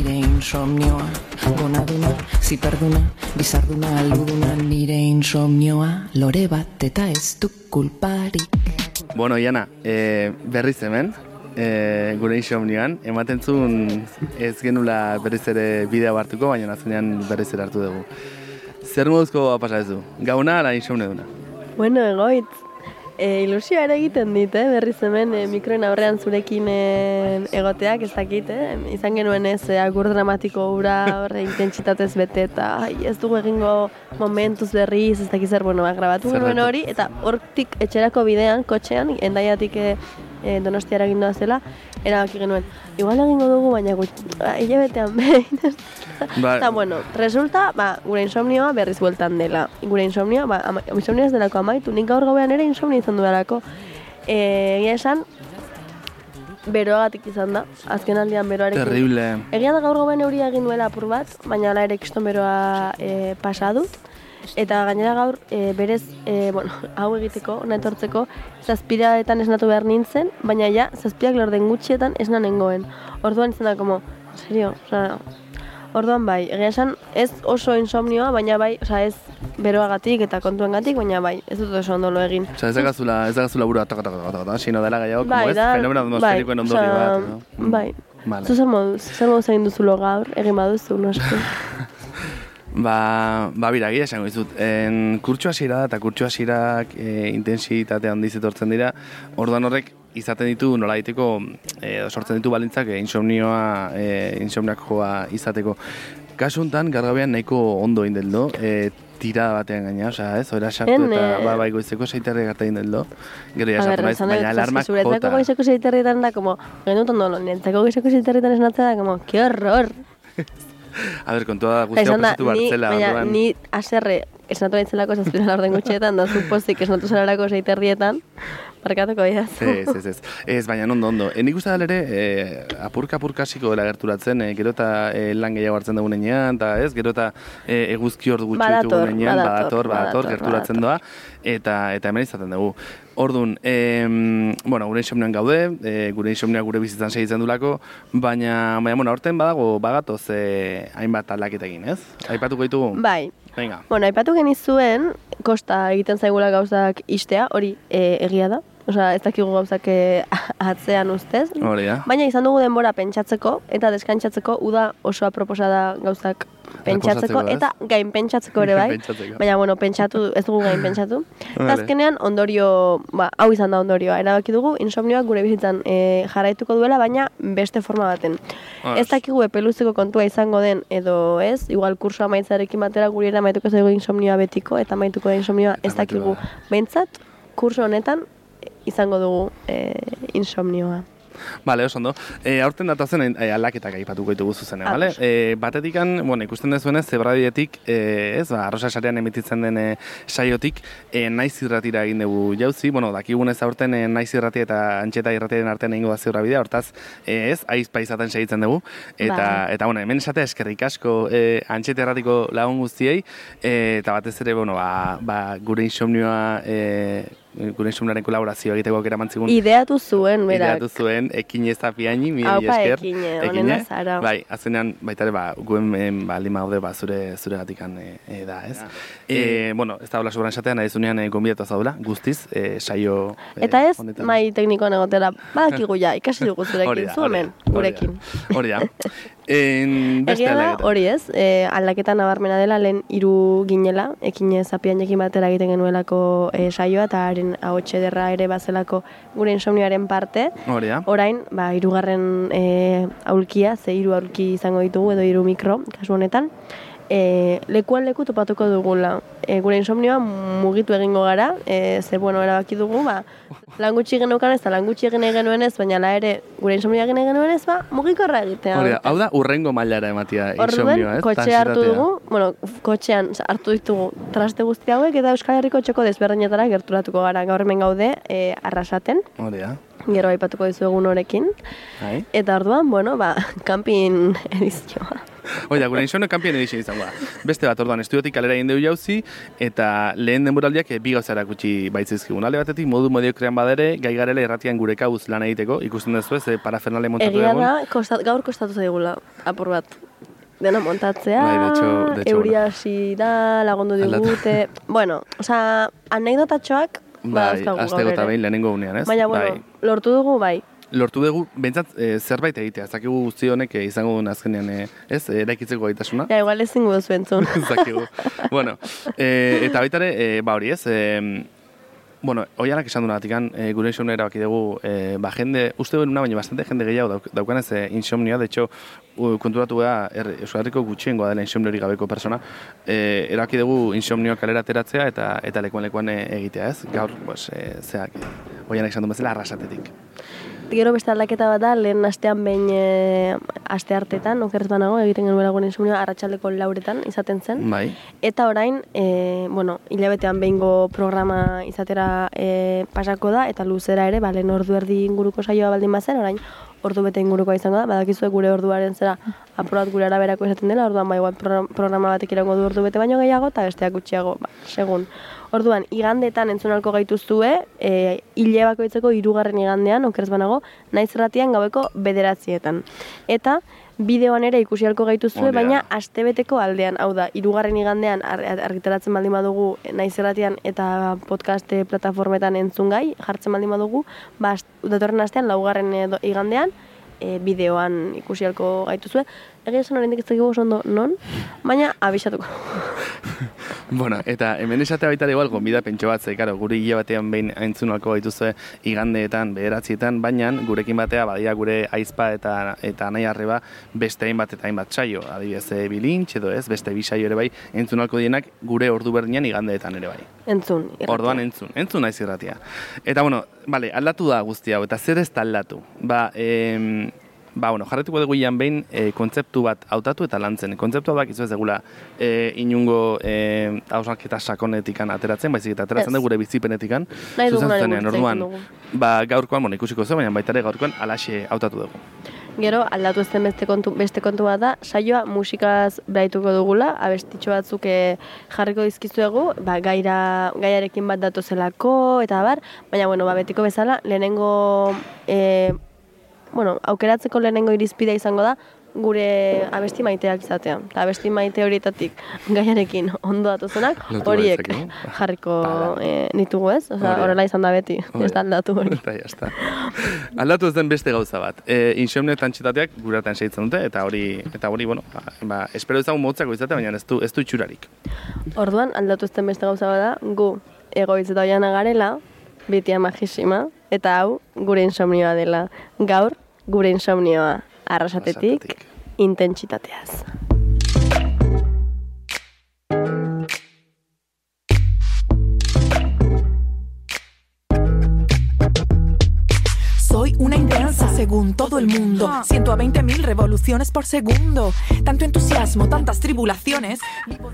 nire insomnioa Gonaduna, ziperduna, bizarduna, aluduna Nire insomnioa, lore bat eta ez du kulparik Bueno, Iana, e, berriz hemen, e, gure insomnioan, ematen zuen ez genula berriz ere bidea hartuko, baina nazenean berriz ere hartu dugu. Zer moduzko pasa ez du? Gauna ala insomne duna? Bueno, egoitz, e, ilusioa ere egiten dit, eh? berriz hemen e, mikroen aurrean zurekin e, egoteak ez dakit, eh? izan genuen ez e, agur dramatiko ura horre intentsitatez bete eta ai, ez dugu egingo momentuz berriz, ez dakit zer, bueno, ba, grabatu genuen hori eta hortik etxerako bidean, kotxean, endaiatik e, e, donostiara egin zela, erabaki genuen. Igual egingo dugu, baina gut, ba, hilabetean behin. Ba, Eta, bueno, resulta, ba, gure insomnioa berriz bueltan dela. Gure insomnioa, ba, ama, insomnioa ez delako amaitu, nik gaur gauean ere insomnio izan dudalako. E, egia esan, beroagatik izan da, azken aldian beroarekin. terrible. Egia da gaur gauean euria egin duela apur bat, baina ala ere kiston beroa e, pasa dut. Eta gainera gaur, e, berez, e, bueno, hau egiteko, hona etortzeko, zazpiraetan esnatu behar nintzen, baina ja, zazpiak lorden gutxietan esna nengoen. Orduan izan da, como, serio, osea, orduan bai, egia esan, ez oso insomnioa, baina bai, osea, ez beroagatik eta kontuengatik, baina bai, ez dut oso ondo lo egin. Osa, ez dagazula, ez dagazula burua taka taka taka taka, sino dela gaiago, Bai, como ez, da- fenomeno atmosferikoen ondorio osea, bat, no? Bai, Vale. zu zer moduz, zer moduz egin duzulo gaur, egin baduzu, noski. Ba, ba bira, gira esango dizut. En, kurtsu hasiera da eta kurtsu hasierak e, intensitate handiz etortzen dira. Orduan horrek izaten ditu nolaiteko e, sortzen ditu balintzak e, insomnioa, e, insomniak joa izateko. Kasu honetan, gargabean nahiko ondo indeldo, e, tirada batean gaina, osea, ez, ora sartu eta eh, ba, bai goizeko seiterre gerta indeldo. Gero ja sartu naiz, dut, baina alarmak zuretzako jota. goizeko seiterrietan da, como, genut ondo, niretzako goizeko seiterrietan esnatzea da, como, que horror. A ber, kontua da guztia da, pasatu ni, bartzela, baina, ni aserre esnatu nahizelako zazpira laurden gutxietan, da zupozik esnatu zelarako seiterrietan, markatuko didaz. Ez, ez, ez. Ez, baina ondo, ondo. E, nik uste ere, e, apurka apurka hasiko dela gerturatzen, e, gero eta e, lan gehiago hartzen dugun enean, eta ez, gero eta e, eguzki ordu gutxi Badator, ditugun enean, badator, badator, badator, badator, gerturatzen doa, eta, eta hemen izaten dugu. Orduan, em, bueno, gure insomnian gaude, e, gure insomnia gure bizitzan segitzen dulako, baina, baina, bueno, aurten badago, bagatoz e, hainbat aldaketa egin, ez? Aipatuko ditugu? Bai, Venga. Bueno, aipatu genizuen, kosta egiten zaigula gauzak istea, hori e, egia da. Osea, ez dakigu gauzak e, atzean ustez. Hori da. Baina izan dugu denbora pentsatzeko eta deskantsatzeko uda oso aproposa da gauzak pentsatzeko eta gain pentsatzeko ere bai. Baina, bueno, pentsatu, ez dugu gain pentsatu. Eta azkenean ondorio, ba, hau izan da ondorioa. Erabaki dugu insomnioak gure bizitzan e, jarraituko duela, baina beste forma baten. Os. Ez dakigu epeluzeko kontua izango den edo ez, igual kurso amaitzarekin batera guri ere amaituko zaigu insomnioa betiko eta amaituko da insomnioa ez dakigu. da. Behintzat, kurso honetan e, izango dugu e, insomnioa. Bale, oso ondo. E, aurten datozen e, aldaketak aipatuko ditugu zuzene, Ados. bale? E, batetikan, bueno, ikusten dezuenez, zebradietik, e, ez, ba, arrosa sarean emititzen den e, saiotik, e, naiz irratira egin dugu jauzi, bueno, dakigunez aurten e, naiz irratia eta antxeta irratiaren artean egingo da zeurra bidea, hortaz, e, ez, aiz paizaten segitzen dugu, eta, Bai. eta bueno, hemen esatea eskerrik asko e, antxeta irratiko lagun guztiei, e, eta batez ere, bueno, ba, ba, gure insomnioa, e, gure insomnioaren kolaborazioa egiteko aukera mantzigun. Ideatu zuen, berak. Ideatu zuen, ekin ez apiaini, mi Aupa esker. Ekine, Ekine. zara. Bai, azenean, baita ere, ba, guen em, ba, lima gaude, ba, zure, zure gatikan e, e, da, ez? E, bueno, ez da hola sobran esatean, nahi zunean e, gonbidatu zaudela, guztiz, e, saio e, Eta ez, honetan. mai teknikoan egotera, badakigu ja, ikasi dugu zurekin, da, zu hori hemen, da, hori da. gurekin. Hori da. En, beste Egia da, hori ez, e, aldaketa nabarmena dela, lehen hiru ginela, ekin zapianekin batera egiten genuelako e, saioa, eta haren ahotxe derra ere bazelako gure insomnioaren parte. Hori da. Orain, ba, hirugarren e, aulkia, ze hiru aulki izango ditugu, edo hiru mikro, kasu honetan, e, lekuan leku topatuko dugula. E, gure insomnioa mugitu egingo gara, e, ze bueno, erabaki dugu, ba, lan gutxi geneukan ez, lan gutxi egin genuen ez, baina la ere gure insomnioa egin genuen ez, ba, mugikorra egitea. Hori da, hau da, urrengo mailara ematia insomnioa, ez? kotxe hartu dugu, bueno, kotxean hartu ditugu traste guzti hauek eta Euskal Herriko txoko desberdinetara gerturatuko gara gaur hemen gaude e, arrasaten, Hori da. Gero aipatuko dizuegun horekin. Bai. Eta orduan, bueno, ba, camping edizioa. Oida, gure insomnio kanpien edizien izango da. Beste bat, orduan, estudiotik kalera egin dugu jauzi, eta lehen denboraldiak bi gauza erakutsi baitzizkigun. Alde batetik, modu mediokrean badere, gai garela erratian gure kauz lan egiteko, ikusten duzu ez, eh, parafernale montatu Egia egun. da, kostat, gaur kostatu zaigula, apur bat. Dena montatzea, Bai, euria hasi da, lagundu Aldatu. digute. bueno, osea, anekdotatxoak, Bai, eta ere. behin lehenengo unean, ez? Baina, bueno, Bai. lortu dugu, bai. lortu dugu, bentsat, e, zerbait egitea, ez dakigu guzti honek eh, izango duen azkenean, eh, ez, eraikitzeko gaitasuna. Ja, igual ezin duzu entzun. Ez dakigu. bueno, e, eta baita ere, e, ba hori ez, e, bueno, oianak esan duna batikan, e, gure insomnioa erabaki dugu, e, ba jende, uste duen una, baina bastante jende gehiago dauk, daukanez e, insomnioa, de hecho, konturatu gara, er, Euskal Herriko gutxiengoa dela insomniori gabeko persona, e, erabaki dugu insomnioa kalera ateratzea eta eta lekuan lekuan egitea, ez? Gaur, pues, e, zeak, oianak esan duen bezala, arrasatetik. Gero beste aldaketa bat da, lehen astean behin e, aste hartetan, okerz banago, egiten genuela gure insomnioa, arratsaldeko lauretan izaten zen. Bai, Eta orain, e, bueno, hilabetean behingo programa izatera e, pasako da, eta luzera ere, ba, lehen ordu erdi inguruko saioa baldin bazen, orain ordu bete ingurukoa izango da, badakizue gure orduaren zera apurat gure araberako izaten dela, orduan ba, igual program- programa batek iraungo du ordu bete baino gehiago, eta besteak gutxiago, ba, segun. Orduan, igandetan entzun alko gaituzue, e, hile bakoitzeko hirugarren igandean, okerz banago, naiz erratian gaueko bederatzietan. Eta, bideoan ere ikusi alko gaituzue, baina astebeteko aldean, hau da, hirugarren igandean ar ar- argitaratzen baldin badugu eh, naiz erratian eta podcast eh, plataformetan entzun gai, jartzen baldin badugu, ba, datorren astean laugarren igandean, e, bideoan ikusi alko gaituzue. Egia esan oraindik ez dakigu oso ondo non, baina abisatuko. Bueno, eta hemen esatea baita igual, gonbida pentso bat, ze, karo, gure hile batean behin aintzun alko gaituzue igandeetan, bederatzietan, baina gurekin batea badira gure aizpa eta eta nahi arreba beste hainbat eta hainbat saio, adibidez, e, bilintx edo ez, beste bi saio ere bai, entzun alko dienak gure ordu berdinean igandeetan ere bai. Entzun. irratia. Orduan entzun, entzun naiz irratia. Eta bueno, vale, aldatu da guzti hau, eta zer ez da aldatu? Ba, em, ba, bueno, jarretuko dugu ian behin e, kontzeptu bat hautatu eta lantzen. Kontzeptua bak izu ez degula e, inungo e, hausaketa sakonetikan ateratzen, baizik eta ateratzen dugu gure bizipenetikan. Nahi orduan, ba, gaurkoan, bueno, ikusiko zu, baina baita ere gaurkoan alaxe hautatu dugu. Gero, aldatu ezten beste kontu, beste kontu bat da, saioa musikaz braituko dugula, abestitxo batzuk eh, jarriko dizkizuegu, ba, gaira, gaiarekin bat datozelako, eta bar, baina, bueno, ba, betiko bezala, lehenengo, e, bueno, aukeratzeko lehenengo irizpidea izango da, gure abesti maiteak izatea. Eta abesti maite horietatik gaiarekin ondo datozenak, Lotu horiek baitzakegu. jarriko Bada. e, ditugu ez, Osea, da. horrela izan da beti, ez da aldatu hori. Eta está. Aldatu ez den beste gauza bat. E, insomnio eta antxetateak gure artean segitzen dute, eta hori, eta hori, bueno, ba, espero ezagun motzako izatea, baina ez du, ez du itxurarik. Orduan, aldatu ezten beste gauza bada, gu egoitz eta oiana garela, bitia magisima, eta hau gure insomnioa dela. Gaur, gure insomnioa arrasatetik, Arrasatetik. intentsitateaz. Soy una intensa según todo el mundo. Siento a 20.000 revoluciones por segundo. Tanto entusiasmo, tantas tribulaciones.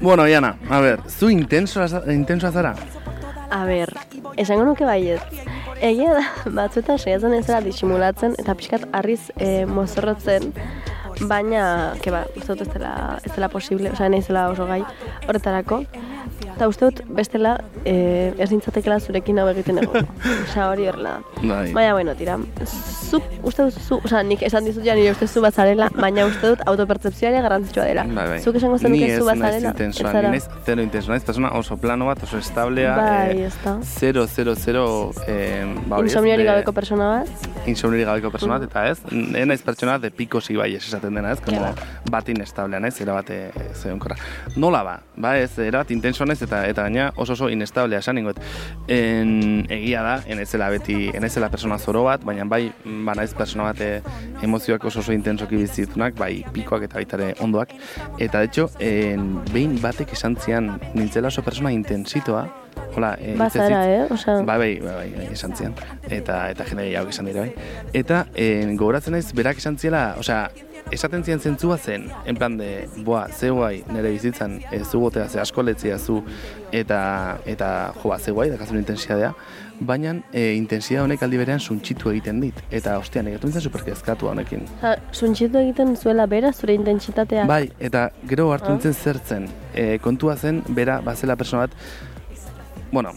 Bueno, Iana, a ver, zu intenso, intensoa zara? A ber, esango nuke baiet. Egia da, batzuetan saiatzen ez dela disimulatzen eta pixkat harriz e, mozorrotzen, baina, ke ba, uste dut ez dela, ez dela posible, osea, nahi zela oso gai horretarako. Eta uste dut bestela e, ez nintzatekela zurekin hau egiten egon. Osea, hori horrela. Bai. Baina, bueno, tira, zuk uste dut zu, osea, nik esan dizut ja nire uste zu bazarela, baina uste dut autopertzepzioa ere garrantzitsua dela. Bai, bai. Zuk esango Ni zenuke ez zu bazarela, intensoa, ez ni zara. naiz zero intenso, naiz persona oso plano bat, oso establea, Bai, eh, ez zero, zero, zero, eh, ba hori ez, Insomniori gabeko persona bat, insomniori gabeko persona bat, eta ez, ez naiz pertsona de picos y valles esaten dena, ez, como bat inestablea, naiz, erabate zeonkorra. Nola ba, ba ez, erabat intenso naiz, eta eta gaina oso oso inestablea esan ningot. En, egia da, enaizela beti, enaizela persona zoro bat, baina bai, ba naiz persona bat eh, emozioak oso oso intensoki bizitunak, bai pikoak eta baita ere ondoak. Eta de hecho, en, behin batek esan zian, nintzela oso persona intensitoa, Hola, eh, bazara, eh? Osea, Bai, bai, bai, bai, bai, esan zian. Eta, eta jende gehiago esan dira, bai. Eta, eh, gogoratzen naiz, berak esan ziela, osea, esaten zian zentzua zen, en plan de, boa, ze guai, nire bizitzan, ez zu gotea, ze asko letzia zu, eta, eta jo, ba, ze guai, dakazun intensidadea, baina e, intensidade honek aldi berean suntxitu egiten dit, eta ostia, nire nintzen superkezkatu honekin. Ha, suntxitu egiten zuela bera zure intentsitatea. Bai, eta gero hartu nintzen zertzen, e, kontua zen, bera, bazela persona bat, bueno,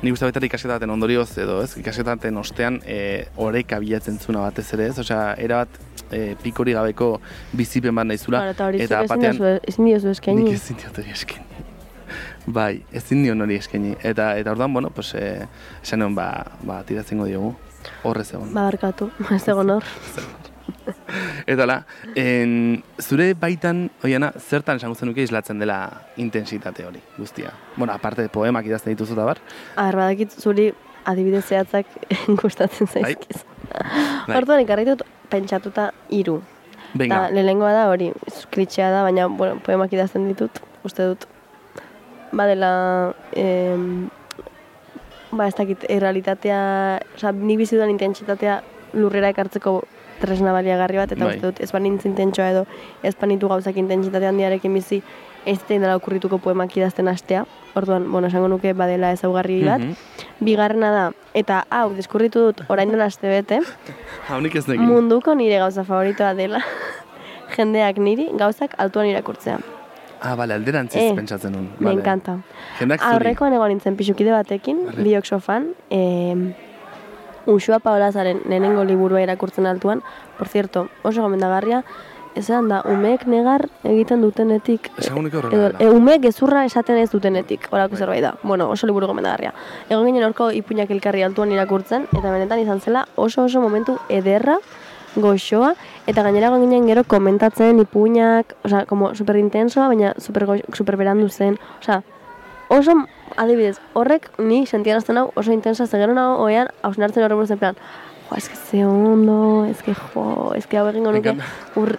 Ni uste baita ikasketa baten ondorioz edo, ez? Ikasketa baten ostean e, oreka bilatzen zuna batez ere, ez? Osea, era bat e, pikori gabeko bizipen bat naizula. Eta hori eta batean ezin diozu eskaini. nik ezin diot hori eskaini. bai, ezin dion hori eskaini. Eta, eta orduan, bueno, pues, e, esan ba, ba, tiratzen diogu. Horrez egon. Babarkatu, ez egon hor. Eta la, en, zure baitan, oiana, zertan esango zenuke islatzen dela intensitate hori, guztia. Bueno, aparte poemak idazten dituzu eta bar. Ahar, badakit zuri adibidez zehatzak gustatzen Bai. zaizkiz. Bai. Orduan ikarri dut pentsatuta hiru. Venga, Eta lehenengoa da hori, klitxea da, baina bueno, poemak idazten ditut, uste dut. Badela, em, ba ez dakit, errealitatea, oza, nik bizi dudan intentsitatea lurrera ekartzeko tresna baliagarri bat, eta Bai. uste dut ez banintz intentsoa edo ez banitu gauzak intentsitate handiarekin bizi, ez zein dela okurrituko poemak idazten hastea. Orduan, bueno, esango nuke badela ezaugarri bat. Mhm. Bigarrena da, eta hau, diskurritu dut orain dela aste bete, haunik ez nekin. munduko nire gauza favoritoa dela jendeak niri gauzak altuan irakurtzea. Ah, bale, alderantziz Eh, pentsatzen nun. Me Vale. encanta. Jendak zuri. Aurrekoan egon nintzen pixukide batekin, Vale. biok sofan, eh, Uxua Paolazaren lehenengo liburua irakurtzen altuan, por cierto, oso gomendagarria, esan da, umeek negar egiten dutenetik, Esango nuke horrela e, umeek gezurra esaten ez dutenetik, horako zerbait da. Bueno, oso liburu gomendagarria. Egon ginen horko ipuinak elkarri altuan irakurtzen, eta benetan izan zela oso oso momentu ederra, goxoa, eta gainera egon ginen gero komentatzen ipuinak, osea, como super intensoa, baina super, gox, super berandu zen, osea, oso, adibidez, horrek ni sentiarazten hau oso intensa, ze gero nago oean, hausnartzen horre buruz en plan, jo, eske ze ondo, eske jo, eske hau egingo nuke, ur,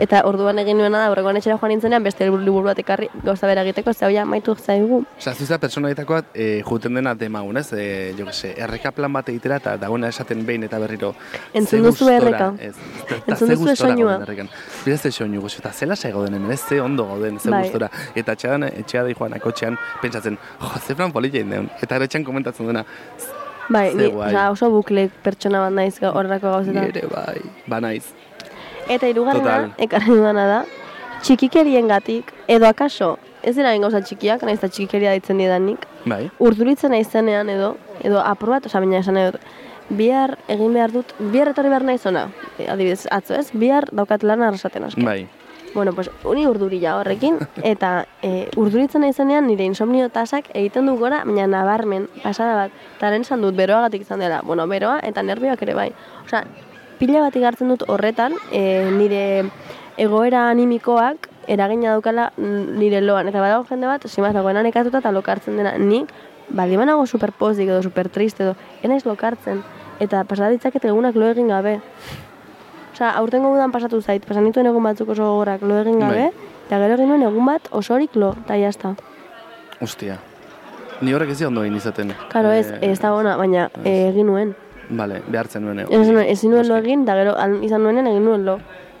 eta orduan egin nuena da, horregoan etxera joan nintzenean, beste liburu bat ekarri, gauza bera egiteko, ze ja, maitu zaigu. Osa, zuzea pertsonalitakoa e, juten dena demagun, ez? E, jo que se, erreka plan bat egitera eta dagoena esaten behin eta berriro. Entzun ze duzu erreka? Ez, Entzun ze duzu gustora soinua? gauden errekan. Bira ze soinu, gozo, eta zela sai gauden hemen, ez ze ondo gauden, ze Bai. gustora. Eta etxean, etxea da joan akotxean, pentsatzen, jo, ze fran polilla indeun. Eta gero etxean komentatzen dena, Bai, ni, osea, oso bukle pertsona bat naiz horrelako gauzetan. nire bai, ba naiz. Eta hirugarrena Total. ekarri dudana da, txikikerien edo akaso, ez dira gauza txikiak, nahiz eta txikikeria ditzen didanik, Bai, urduritzen naizenean edo, edo aprobat, osea, baina esan edo, bihar egin behar dut, bihar etorri behar naiz ona, adibidez, atzo ez, bihar daukat lana arrasaten asko. bai. Bueno, pues, uni urdurila horrekin, eta e, urduritzen naizenean nire insomnio tasak egiten du gora, baina nabarmen, pasada bat, eta lehen esan dut, beroagatik izan dela, bueno, beroa eta nervioak ere bai. Osea, pila bat igartzen dut horretan, e, nire egoera animikoak eragina daukala mm, nire loan, eta badago jende bat, simaz dagoena nekatuta eta lokartzen dena, nik, baldin banago superpozik edo super triste edo, enaiz lokartzen, eta pasada ditzaket egunak lo egin gabe. Osea, aurtengo udan pasatu zait, pasan nituen egun batzuk oso gogorak lo egin gabe, Bai. eta gero egin egun bat osorik lo, eta jazta. Ostia. Ni horrek ez ondo egin izaten. Karo ez, Eh, ez da ona, baina eh, egin nuen. Bale, behartzen nuen. Ez nuen, ezin nuen lo egin, eta gero izan nuenen egin nuen lo.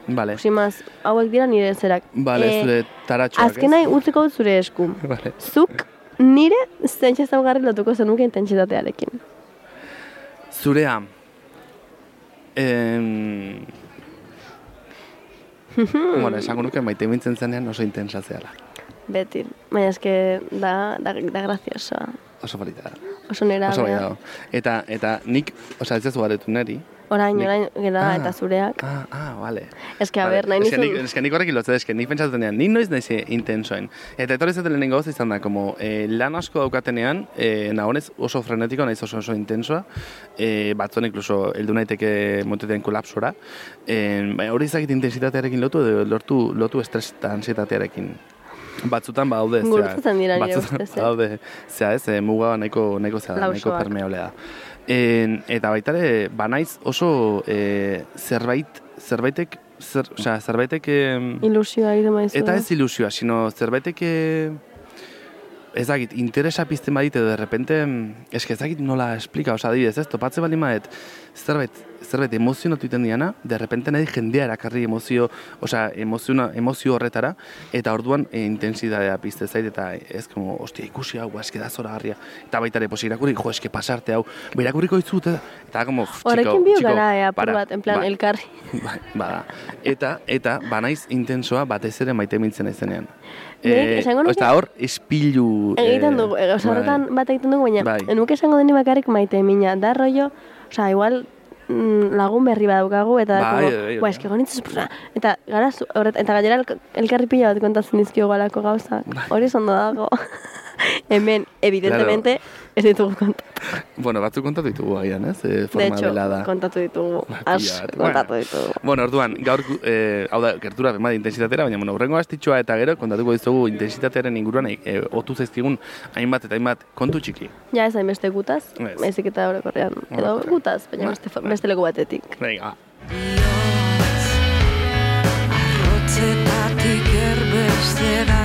Bale, Simaz, hauek dira nire zerak. bale, Eh, zure taratxoak, ez? Azken nahi utziko dut zure esku. Bale. Zuk nire zentsa zaugarri lotuko zenuke intentsitatearekin. Zurea. Em... bueno, esango nuke maite mintzen zenean oso intensa zehala. Beti. Baina eske da, da, da graziosoa. Oso polita da. Oso nera Oso bai dago. Eta, eta nik, osea, ez ez neri. Orain, Nik- orain, gera, Ah. eta zureak. Ah, ah, vale. Eske, a Vale. ber, nahi nizun... nik, eske nik horrekin lotzen, eske nik pentsatzen denean, nik noiz naiz intensoen. Eta etorri zaten lehenengo gauza izan da, como eh, lan asko daukatenean, eh, nagonez oso frenetiko, naiz oso oso intensoa, eh, batzuen inkluso heldu naiteke motetean kolapsora. Eh, baina hori izakit intensitatearekin lotu, edo lortu, lotu estres eta ansietatearekin. Batzutan badaude, zera, Gurutzatzen dira nire ustez, eh? badaude, zera ez, eh, muga nahiko, nahiko zera, nahiko permeablea da. En, eta baita ere, banaiz oso eh, zerbait, zerbaitek, zer, osea, zerbaitek, em, Ilusioa egiten maizu. eta ez ilusioa, sino zerbaitek, eh, ez dakit, interesa pizten badit edo de repente, eske ez dakit nola esplika, osea, adibidez, ez, topatze bali maet, zerbait, zerbait emozionatu iten diana, de repente nahi jendea erakarri emozio, osea, emozio, emozio horretara, eta orduan e, intensitatea pizte zait, eta ez, como, ostia, ikusi hau, ba, eske da zora garria. Eta baita ere, pues, irakurri, jo, eske pasarte hau, ba, irakurriko itzut, eta, eta como, txiko, Horrekin bio gara, eh, apur para. bat, en plan, Bai. elkarri. Bai, bada. Eta, eta, banaiz intensoa batez ere maite mintzen esango nuke- Eta hor, espilu... Egiten eh, dugu, e, bai. horretan bat egiten dugu, baina Bai. enuke esango deni bakarrik maite mina, da rollo, oza, igual mm, lagun berri badaukagu, eta Bai, como, bai, bai. "Buah, eske gonitz, eta gara, zu- horret, eta gainera elk- elkarri pila bat kontatzen dizkio galako gauzak, Bai. hori oso ondo dago. Hemen, evidentemente, ez ditugu kontatu. Bueno, batzuk kontatu ditugu agian, ez? E, De forma hecho, belada. kontatu ditugu, Ba, bat. kontatu ditugu. Bueno, orduan, gaur, eh, hau da, gertura bema intensitatera, baina, bueno, horrengo astitxoa eta gero, kontatuko dizugu intensitatearen inguruan, eh, otu zaizkigun hainbat eta hainbat kontu txiki. Ja, ez hainbeste gutaz, Ez. baizik eta orokorrean, edo gutaz, baina Ba, beste, bai. beste leku batetik. Venga, Arrotzetatik erbesteratua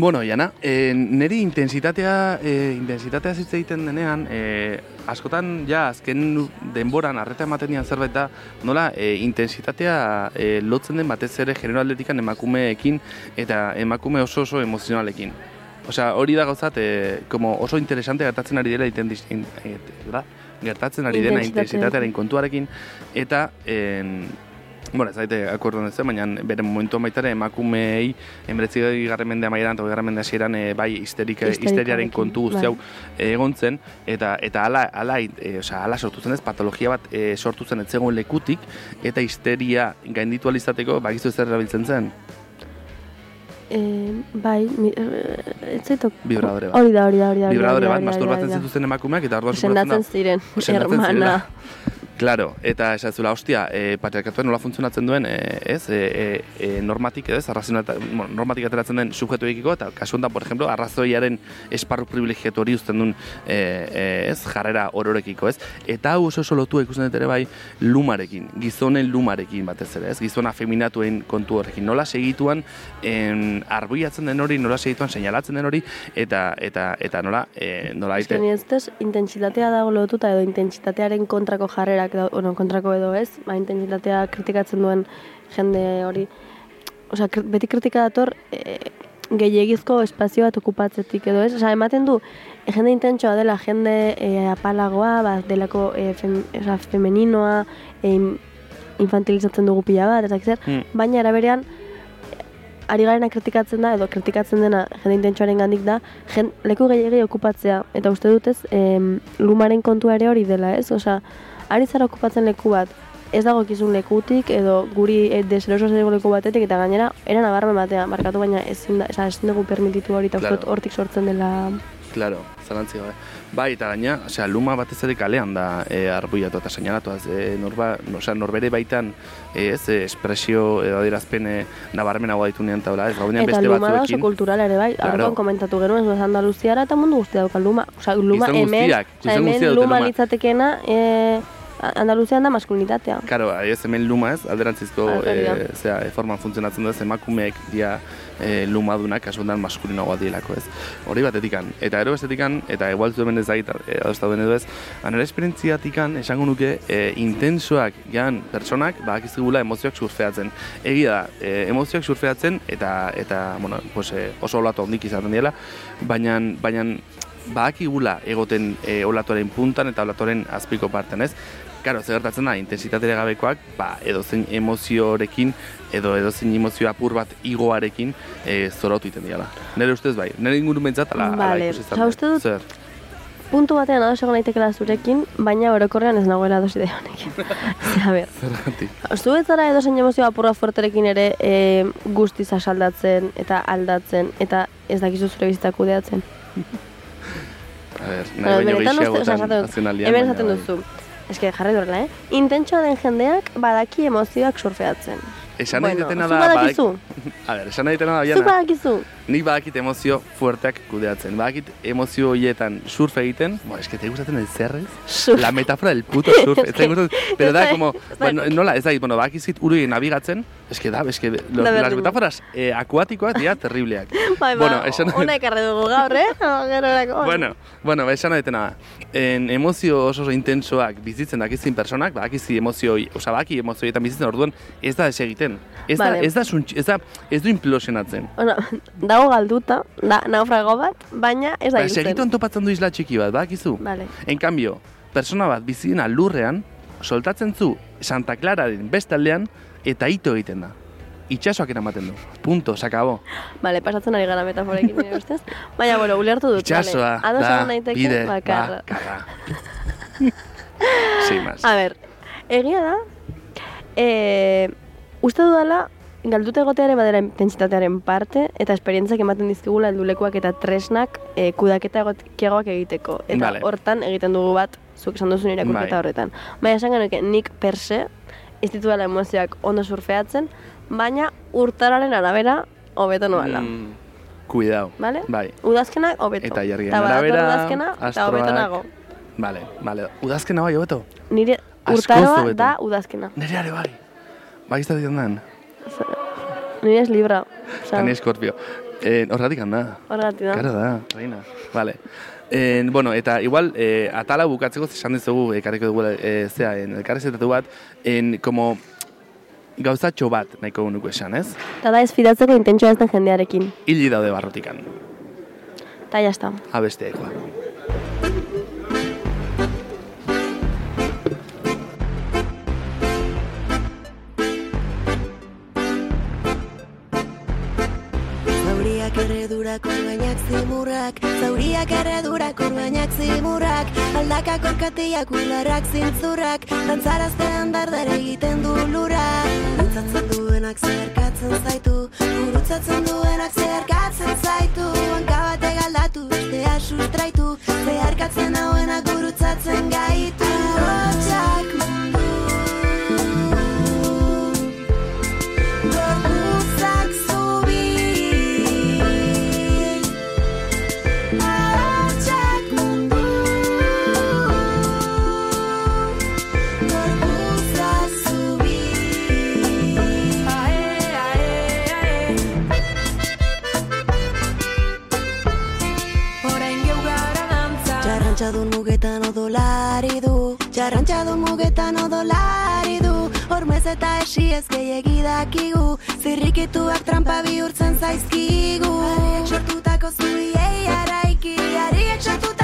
Bueno, Jana, e, niri intensitatea, e, intensitatea zitze egiten denean, e, askotan, ja, azken denboran arreta ematen dian zerbait da, nola, e, intensitatea e, lotzen den batez ere genero atletikan emakumeekin eta emakume oso oso emozionalekin. Osea, hori da gauzat, e, como oso interesante gertatzen ari dela iten, in, da, gertatzen ari dena intensitatearen kontuarekin, eta, en, Bueno, ez daite akordon ez, baina bere momentuan baita ere emakumeei emberetzi garren mende amaieran eta garren mende hasieran e, bai histerika, Histerikarekin, histeriaren kontu guzti hau bai. e, egon zen eta eta hala hala e, osea hala sortu zen ez patologia bat e, sortu zen etzegoen lekutik eta histeria gainditu ahal izateko bakizu zer erabiltzen zen Eh, bai, mi, eh, ez zaitok... Vibradore bat. Hori da, hori da, hori da. da, vibradore da, bat da, masturbatzen da. zituzten emakumeak eta orduan Sendatzen ziren, Sendatzen hermana. zirela. Claro, eta esazula, hostia, e, patriarkatuan nola funtzionatzen duen, e, ez, e, e, normatik, ez, arrazionata, bueno, normatik ateratzen den subjektuekiko, eta kasu honetan, por ejemplo, arrazoiaren esparru privilegiatu hori uzten duen, e, e, ez, jarrera ororekiko, ez, eta hau oso oso lotua ikusten dut ere bai lumarekin, gizonen lumarekin batez ere, ez, gizona feminatuen kontu horrekin, nola segituan en, arbuiatzen den hori, nola segituan seinalatzen den hori, eta, eta, eta nola, e, nola ni ez intentsitatea dago lotuta edo intentsitatearen kontrako jarrerak, da, bueno, kontrako edo ez, ba, intentsitatea kritikatzen duen jende hori. Osea, beti kritika dator e, gehiagizko espazio bat okupatzetik edo ez. Osea, ematen du, e, jende intentsoa dela, jende e, apalagoa, ba, delako e, fem, osea, femeninoa, e, infantilizatzen dugu pila bat, eta zer, Hmm. baina eraberean ari garena kritikatzen da, edo kritikatzen dena jende intentsuaren gandik da, jen, leku gehiagi okupatzea. Eta uste dutez, em, lumaren kontua ere hori dela, ez? Osea, ari zara okupatzen leku bat, ez dago kizun lekutik, edo guri e, deseroso zaigu leku batetik, eta gainera, eran agarmen batea, markatu baina ezin, da, oza, ezin dugu permititu hori, eta Claro. hortik sortzen dela... Claro, zalantzi gabe. Bai, eta gaina, osea, luma batez ere kalean da e, arbuiatu eta seinalatu, e, norba, osea, norbere baitan, e, ez, e, espresio edo adierazpen e, nabarmenagoa ditunean eta hola, ez, gaudean Eta beste luma da oso batzuekin. kultural ere bai, Claro. claro. komentatu genuen, ez Andaluziara eta mundu guztia dauka luma. Osea, luma hemen, guztiak, hemen guztiak dute luma luma. litzatekena, e, Andaluzian da maskulinitatea. Karo, ez hemen luma ez, alderantzizko e, zera, e, forman funtzionatzen da, emakumeek dia e, lumadunak, kasundan maskulinoagoa dielako ez. Hori batetikan. Eta ero bestetikan, eta igual zuen ez dakit, e, adosta duen edo ez, anera esperientziatikan esango nuke e, intensoak jan pertsonak badakizkigula emozioak surfeatzen. Egia da, e, emozioak surfeatzen eta eta bueno, pues, e, oso olatu handik izaten diela, baina baina badakigula egoten e, olatuaren puntan eta olatuaren azpiko parten, ez? Karo, zer gertatzen da, intensitatere gabekoak, ba, edozein emoziorekin, edo edozein emozio apur bat igoarekin e, zorotu iten diala. Nere ustez bai, nere ingurun behintzat, ala, ala Vale, ikusi osea, dut. uste dut- Zer? Puntu batean ados egon naitekela zurekin, baina orokorrean ez nagoela ados ide honekin. a ber, Zergatik. zu ez zara edozein emozio apurra fuerterekin ere e, guztiz asaldatzen eta aldatzen eta ez dakizu zure bizitzak kudeatzen. A ber, nahi baino osea, gehiagotan esaten dut, nazionalian. Hemen baina esaten bai. duzu. Ez que jarri horrela, eh? Intentsoa den jendeak badaki emozioak surfeatzen. Esan nahi bueno, dutena zu da... badakizu, badak- A ber, esan nahi dutena da, zu badakizu. Nik badakit emozio fuerteak kudeatzen. Badakit emozio horietan surf egiten, bo, eske te gustatzen el zerrez? La metáfora del puto surf. ez da gustatzen, pero da Ez da- como, ez da- bueno, nola, ez da, bueno, badakizit uri nabigatzen, eske da, eske lo- Da las metáforas eh, akuatikoak dira terribleak. Bai, bueno, ba, esan, ona ekarri dugu gaur, eh? Gerorako. Bueno, bueno, esan daitena da. En emozio oso oso intensoak bizitzen dakizin personak, badakizi emozio, osea, badaki emozioetan bizitzen orduan, ez da desegiten. Ez da, Vale. ez da, suntx- ez da, ez du implosionatzen. Bueno, dago galduta, da, naufrago bat, baina ez da Ba, hiltzen. segitu topatzen du isla txiki bat, badakizu? Vale. En cambio, persona bat bizina lurrean, soltatzen zu Santa Clararen beste aldean, eta ito egiten da. Itxasoak eramaten du. Punto, sakabo. Vale, pasatzen ari gara metaforekin nire ustez. Baina, bueno, ulertu dut, Itxasoa vale. Da naiteke, bide bakarra. bakarra. Sin más. A ber, egia da, e, uste dudala, galduta egoteare badera intentsitatearen parte, eta esperientziak ematen dizkigula heldulekuak eta tresnak e, kudaketa egokiagoak egiteko. Eta Vale. hortan egiten dugu bat, zuk esan duzun irakurketa Bai. horretan. Baina esan genuke, nik per se, ez dituela emozioak ondo surfeatzen, baina urtararen arabera hobeto noala. Mm, cuidao. Vale? Bai. Udazkenak hobeto. Eta badator arabera, udazkena, eta hobeto nago. Vale, vale. Udazkena bai, hobeto. Nire urtaroa da udazkena. Nire are bai. Bai, izate den. Nire ez libra. Eta ni eskorpio. Eh, horretik handa. horregatik da. Karo da, reina. Vale. Eh, bueno, eta igual, eh, atala bukatzeko esan dizugu, ekarriko dugu, eh, zea, en, elkarrezetatu bat, en, como, gauzatxo bat nahiko nuko esan, ez? Eta da ez fidatzeko intentsua ez den jendearekin. Hili daude barrotikan, Eta jazta. abesteekoa. Zimurrak Zauriak erredurak orgainak zimurrak Aldakak orkatiak ularrak zintzurrak Dantzaraztean dardar egiten du lura Gurutzatzen duenak zeharkatzen zaitu Gurutzatzen duenak zeharkatzen zaitu Hanka bate galdatu, bestea sustraitu Zeharkatzen hauenak gurutzatzen gaitu. Hotxak du Txarrantxadun mugetan odolari du. Hormez eta esi ez gehiagi dakigu Zirrikituak trampa bihurtzen zaizkigu. Ariek sortutako zubiei araiki Ariek sortutako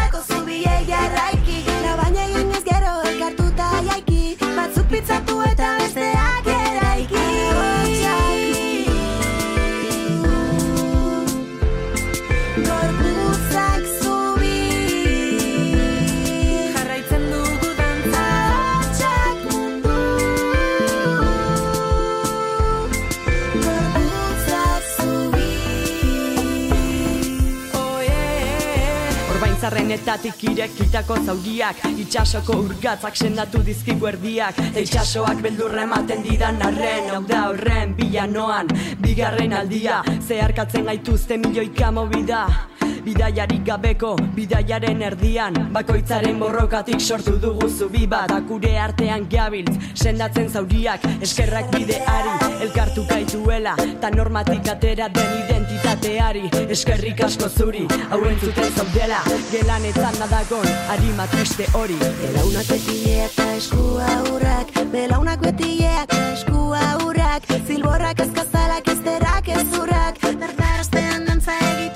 Orbaintzarrenetatik irekitako zauriak Itxasoko urgatzak sendatu dizkigu erdiak. Eta itxasoak beldurra ematen didan arren Hau da horren bilanoan Bigarren aldia. Zeharkatzen gaituzte milioika mobida Bidaiarik gabeko, bidaiaren erdian Bakoitzaren borrokatik sortu dugu zubi bat. Akure artean gabiltz, sendatzen zauriak Eskerrak bideari, elkartu gaituela Ta normatik atera den identitateari. Eskerrik asko zuri, hau entzuten zaudela Gelanetan nadagon, harima triste hori. Belaunak betileak eta eskua urrak Belaunak betileak eta eskua urrak Zilborrak ezkazalak ezterak ezurrak Berdaraztean dantza egiten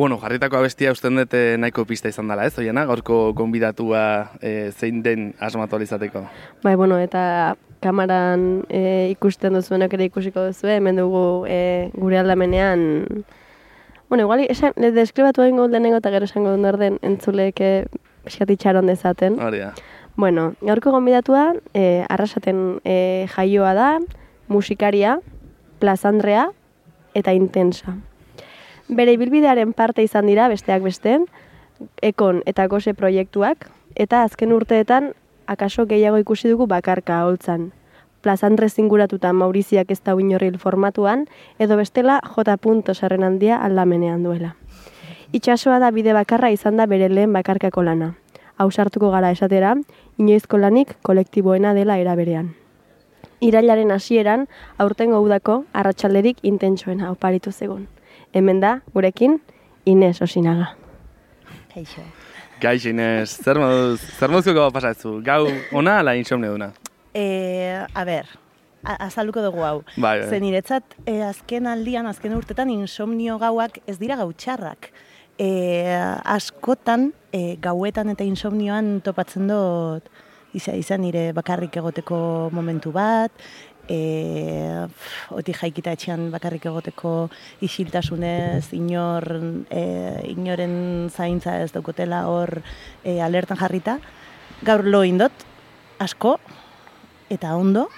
Bueno, jarritako abestia usten dut eh, nahiko pista izan dela, ez? Oiena, gaurko gonbidatua eh, zein den asmatu alizateko. Bai, bueno, eta kamaran e, ikusten duzuenak ere ikusiko duzu, hemen dugu e, gure aldamenean, bueno, igual, esan, deskribatu egingo dut lehenengo eta gero esango dut orden entzulek e, pixkat itxaron dezaten. Hori da. Bueno, gaurko gonbidatua, e, arrasaten e, jaioa da, musikaria, plazandrea eta intensa. Bere ibilbidearen parte izan dira besteak beste, ekon eta gose proiektuak, eta azken urteetan akaso gehiago ikusi dugu bakarka holtzan. Plazandre zinguratuta Mauriziak ez da inorril formatuan, edo bestela J. sarren handia aldamenean duela. Itxasoa da bide bakarra izan da bere lehen bakarkako lana. Hau sartuko gara esatera, inoizko lanik kolektiboena dela eraberean. Irailaren hasieran aurtengo udako arratsalderik intentsoena oparitu zegon. Hemen da, gurekin, Ines Osinaga. Kaixo. Gaix, Inez, zer moduz, zer moduzko pasatzu? Gau ona ala insomne duna? E, a ber, a- azalduko dugu hau. Bai, bai. Zen niretzat, e, azken aldian, azken urtetan, insomnio gauak ez dira gau txarrak. E, askotan, e, gauetan eta insomnioan topatzen dut, izan, izan nire bakarrik egoteko momentu bat, e, oti jaikita etxean bakarrik egoteko isiltasunez, inor, e, inoren zaintza ez daukotela hor e, alertan jarrita. Gaur lo indot, asko, eta ondo,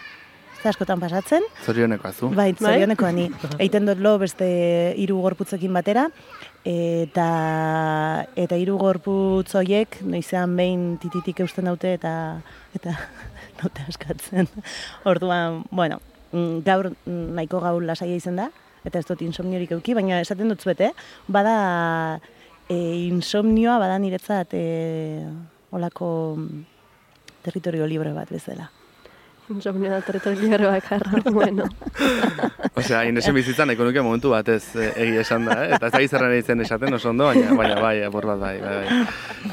ez askotan pasatzen, Zorioneko azu. Bai, zorioneko ni. Eiten dut lo beste hiru gorputzekin batera, eta eta hiru gorputz horiek noizean behin tititik eusten daute eta eta naute askatzen. Orduan, bueno, mm, gaur nahiko gaur lasaia izan da, eta ez dut insomniorik euki, baina esaten dut zuete, bada e, insomnioa bada niretzat e, olako mm, territorio libre bat bezala. Territorio libre bakarra, bueno. Osea, Inesen bizitzan nuke momentu batez eh, egia esan da, eh? eta ez da izarren egiten esaten oso ondo, baina, baina bai, apur bat bai, bai, bai.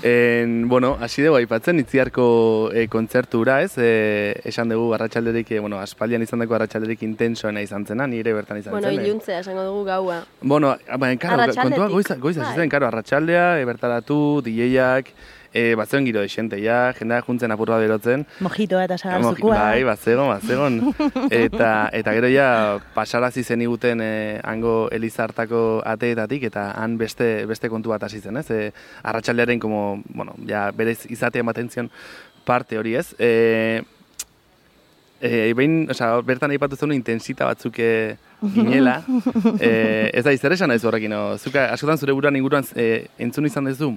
En, bueno, hasi dugu aipatzen, itziarko e, kontzertura, ez? E, esan dugu arratsalderik, eh, bueno, aspaldian izan dago arratsalderik intensoena izan zena, nire bertan izan bueno, zen. eh? iluntzea esango dugu gaua. Bueno, baina, karo, kontua goiza, goiza Bai. ziren, karo, arratsaldea, e, bertaratu, DJak, e, bazeon giro desente, ja, jendea juntzen apur bat berotzen, Mojitoa eta sagarzukua. Bai, bazegon, bazegon. eta, eta gero ja, pasarazi zen iguten eh, hango elizartako ateetatik, eta han beste, beste kontu bat hasi zen, ez? E, arratsaldearen, como, bueno, ja, berez izatea ematen zion parte hori, ez? E, e, behin, osea, bertan aipatu zen intensita batzuk eh, ginela, e, ez da izer esan ez horrekin, no? Zuka, askotan zure buruan inguruan e, entzun izan duzu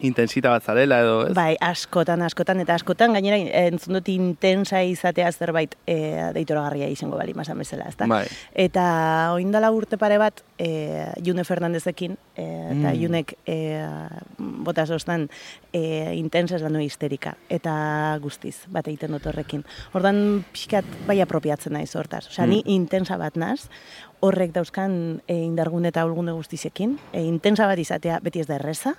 intensita bat zarela edo, ez? Bai, askotan, askotan, eta askotan, gainera, entzun dut intensa izatea zerbait e, deitoragarria izango bali, masan bezala, ezta? Bai. Eta oindala urte pare bat, e, June Fernandezekin, e, eta Mm. Junek e, bota sostan e, intensa esan du histerika, eta guztiz, bat egiten dut horrekin. Ordan pixkat bai apropiatzen naiz hortaz. Osea, ni Mm. intensa bat naz, horrek dauzkan e, indargune eta ulgune guztizekin. E, intensa bat izatea beti ez da erreza,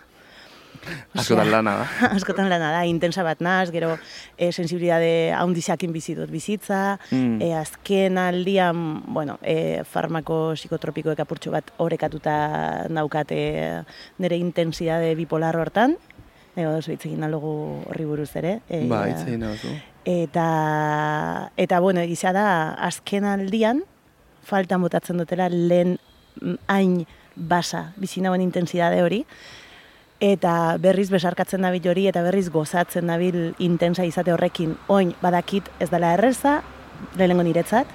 Askotan lana da. askotan lana da, intensa bat naz, gero e, sensibilitate haundizakin bizi dut bizitza, Mm. e, azken aldian, bueno, e, farmako psikotropikoek apurtxo bat orekatuta naukate nire intensidade bipolar hortan, ego oso hitz egin alogu horri buruz ere. E, itzein duzu. eta, eta bueno, egiza da, azken aldian, faltan botatzen dutela lehen mm, hain basa, bizi nauen intensidade hori, eta berriz besarkatzen nabil hori, eta berriz gozatzen nabil intensa izate horrekin, oin badakit ez dela erreza, lehenengo niretzat,